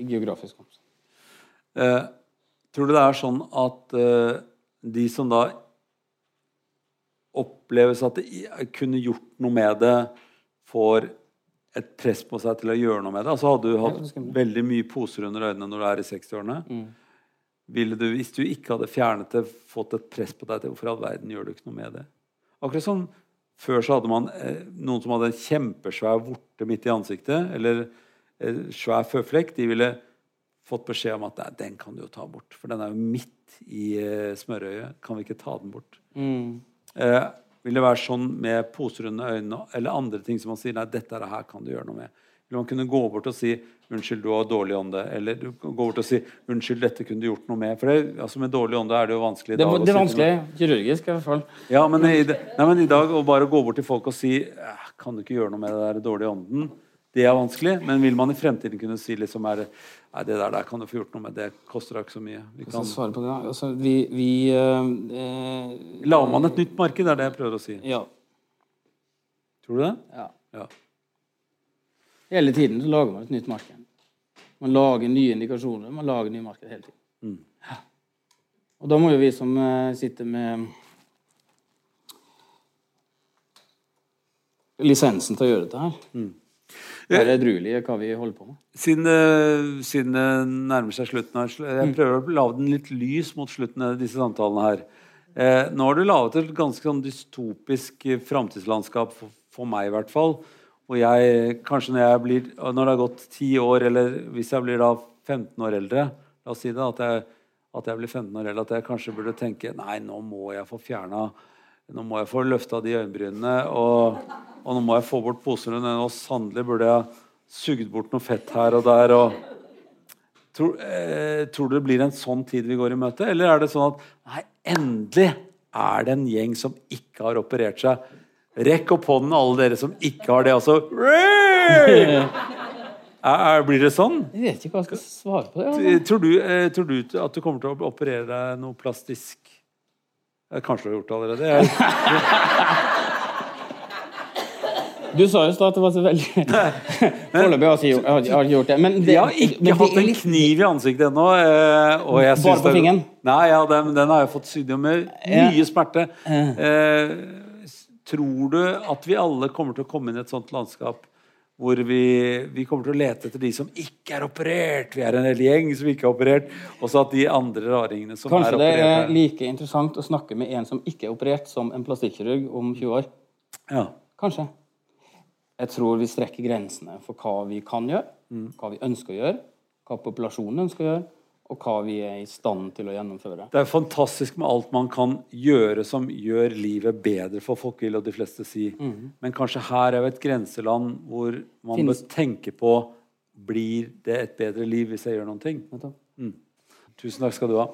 I geografisk omstand. Eh, tror du det er sånn at eh, de som da oppleves at de kunne gjort noe med det, får et press på seg til å gjøre noe med det? Altså Hadde du hatt veldig mye poser under øynene når du er i 60-årene, Mm. ville du, hvis du ikke hadde fjernet det, fått et press på deg til hvorfor i all verden gjør du ikke noe med det? Akkurat som før så hadde man eh, noen som hadde en kjempesvær vorte midt i ansiktet, eller svær føflekk, de ville fått beskjed om at nei, den kan du jo ta bort, for den er jo midt i eh, smørøyet. Kan vi ikke ta den bort? Mm. Eh, vil det være sånn med poser under øynene eller andre ting som man sier nei, dette er det her kan du gjøre noe med? Eller man kunne gå bort og si unnskyld, du har dårlig ånde. Eller du kan gå bort og si unnskyld, dette kunne du gjort noe med. For det, altså med dårlig ånde er det jo vanskelig i Det, det er vanskelig kirurgisk, i hvert fall. Ja, men i, nei, men i dag å bare gå bort til folk og si «Eh, kan du ikke gjøre noe med det der dårlige ånden, det er vanskelig. Men vil man i fremtiden kunne si liksom er det, nei, det der, der kan du få gjort noe med, det koster ikke så mye. Vi kan, svare på det. da. Altså, vi, vi eh, eh, Lager man et nytt marked, er det jeg prøver å si. Ja. Tror du det? ja. Ja. Hele tiden så lager man et nytt marked. Man lager nye indikasjoner, man lager nye marked hele tiden. Mm. Ja. Og da må jo vi som eh, sitter med lisensen til å gjøre dette her, Mm. Være er i hva vi holder på med. Siden, det- siden det nærmer seg slutten her, Mm. jeg prøver å lage den litt lys mot slutten av disse samtalene her. Eh, nå har du laget et ganske sånn dystopisk eh, framtidslandskap, for, for meg i hvert fall. Og jeg, kanskje når jeg blir, når det har gått ti år, eller hvis jeg blir da 15 år eldre, la oss si det, at jeg, at jeg blir 15 år eldre, at jeg kanskje burde tenke, nei, nå må jeg få fjernet, nå må jeg få løftet de øyenbrynene, og, og nå må jeg få bort posene, og sannelig burde jeg sugd bort noe fett her og der, og tror, eh, tror du det blir en sånn tid vi går i møte, eller er det sånn at, nei, endelig er det en gjeng som ikke har operert seg, Rekk opp hånden, alle dere som ikke har det. Altså. [laughs] Er, blir det sånn? Jeg vet ikke hva jeg skal svare på det. Altså. Tror du, eh, tror du at du kommer til å operere deg noe plastisk? Eh, Kanskje du har gjort det allerede? [laughs] Du sa jo i stad at det var så veldig [laughs] [laughs] Foreløpig har jeg ikke gjort- det. Men det, jeg har ikke det hatt en kniv i ansiktet ennå. eh, Bare på fingeren? Nei, ja, den, den har jeg fått sydd med mye smerte. Eh, tror du at vi alle kommer til å komme inn i et sånt landskap hvor vi, vi kommer til å lete etter de som ikke er operert? Vi er en hel gjeng som ikke er operert. Og så at de andre raringene som Kanskje er operert Kanskje det er- like interessant å snakke med en som ikke er operert, som en plastikkirurg om 20 år. ja. Kanskje. Jeg tror vi strekker grensene for hva vi kan gjøre, Mm. hva vi ønsker å gjøre, hva populasjonen ønsker å gjøre, og hva vi er i stand til å gjennomføre. Det er fantastisk med alt man kan gjøre som gjør livet bedre for folk, vil og de fleste si. Men kanskje her er jo et grenseland hvor man Finnes- bør tenke på blir det et bedre liv hvis jeg gjør noen ting. Mm. Tusen takk skal du ha.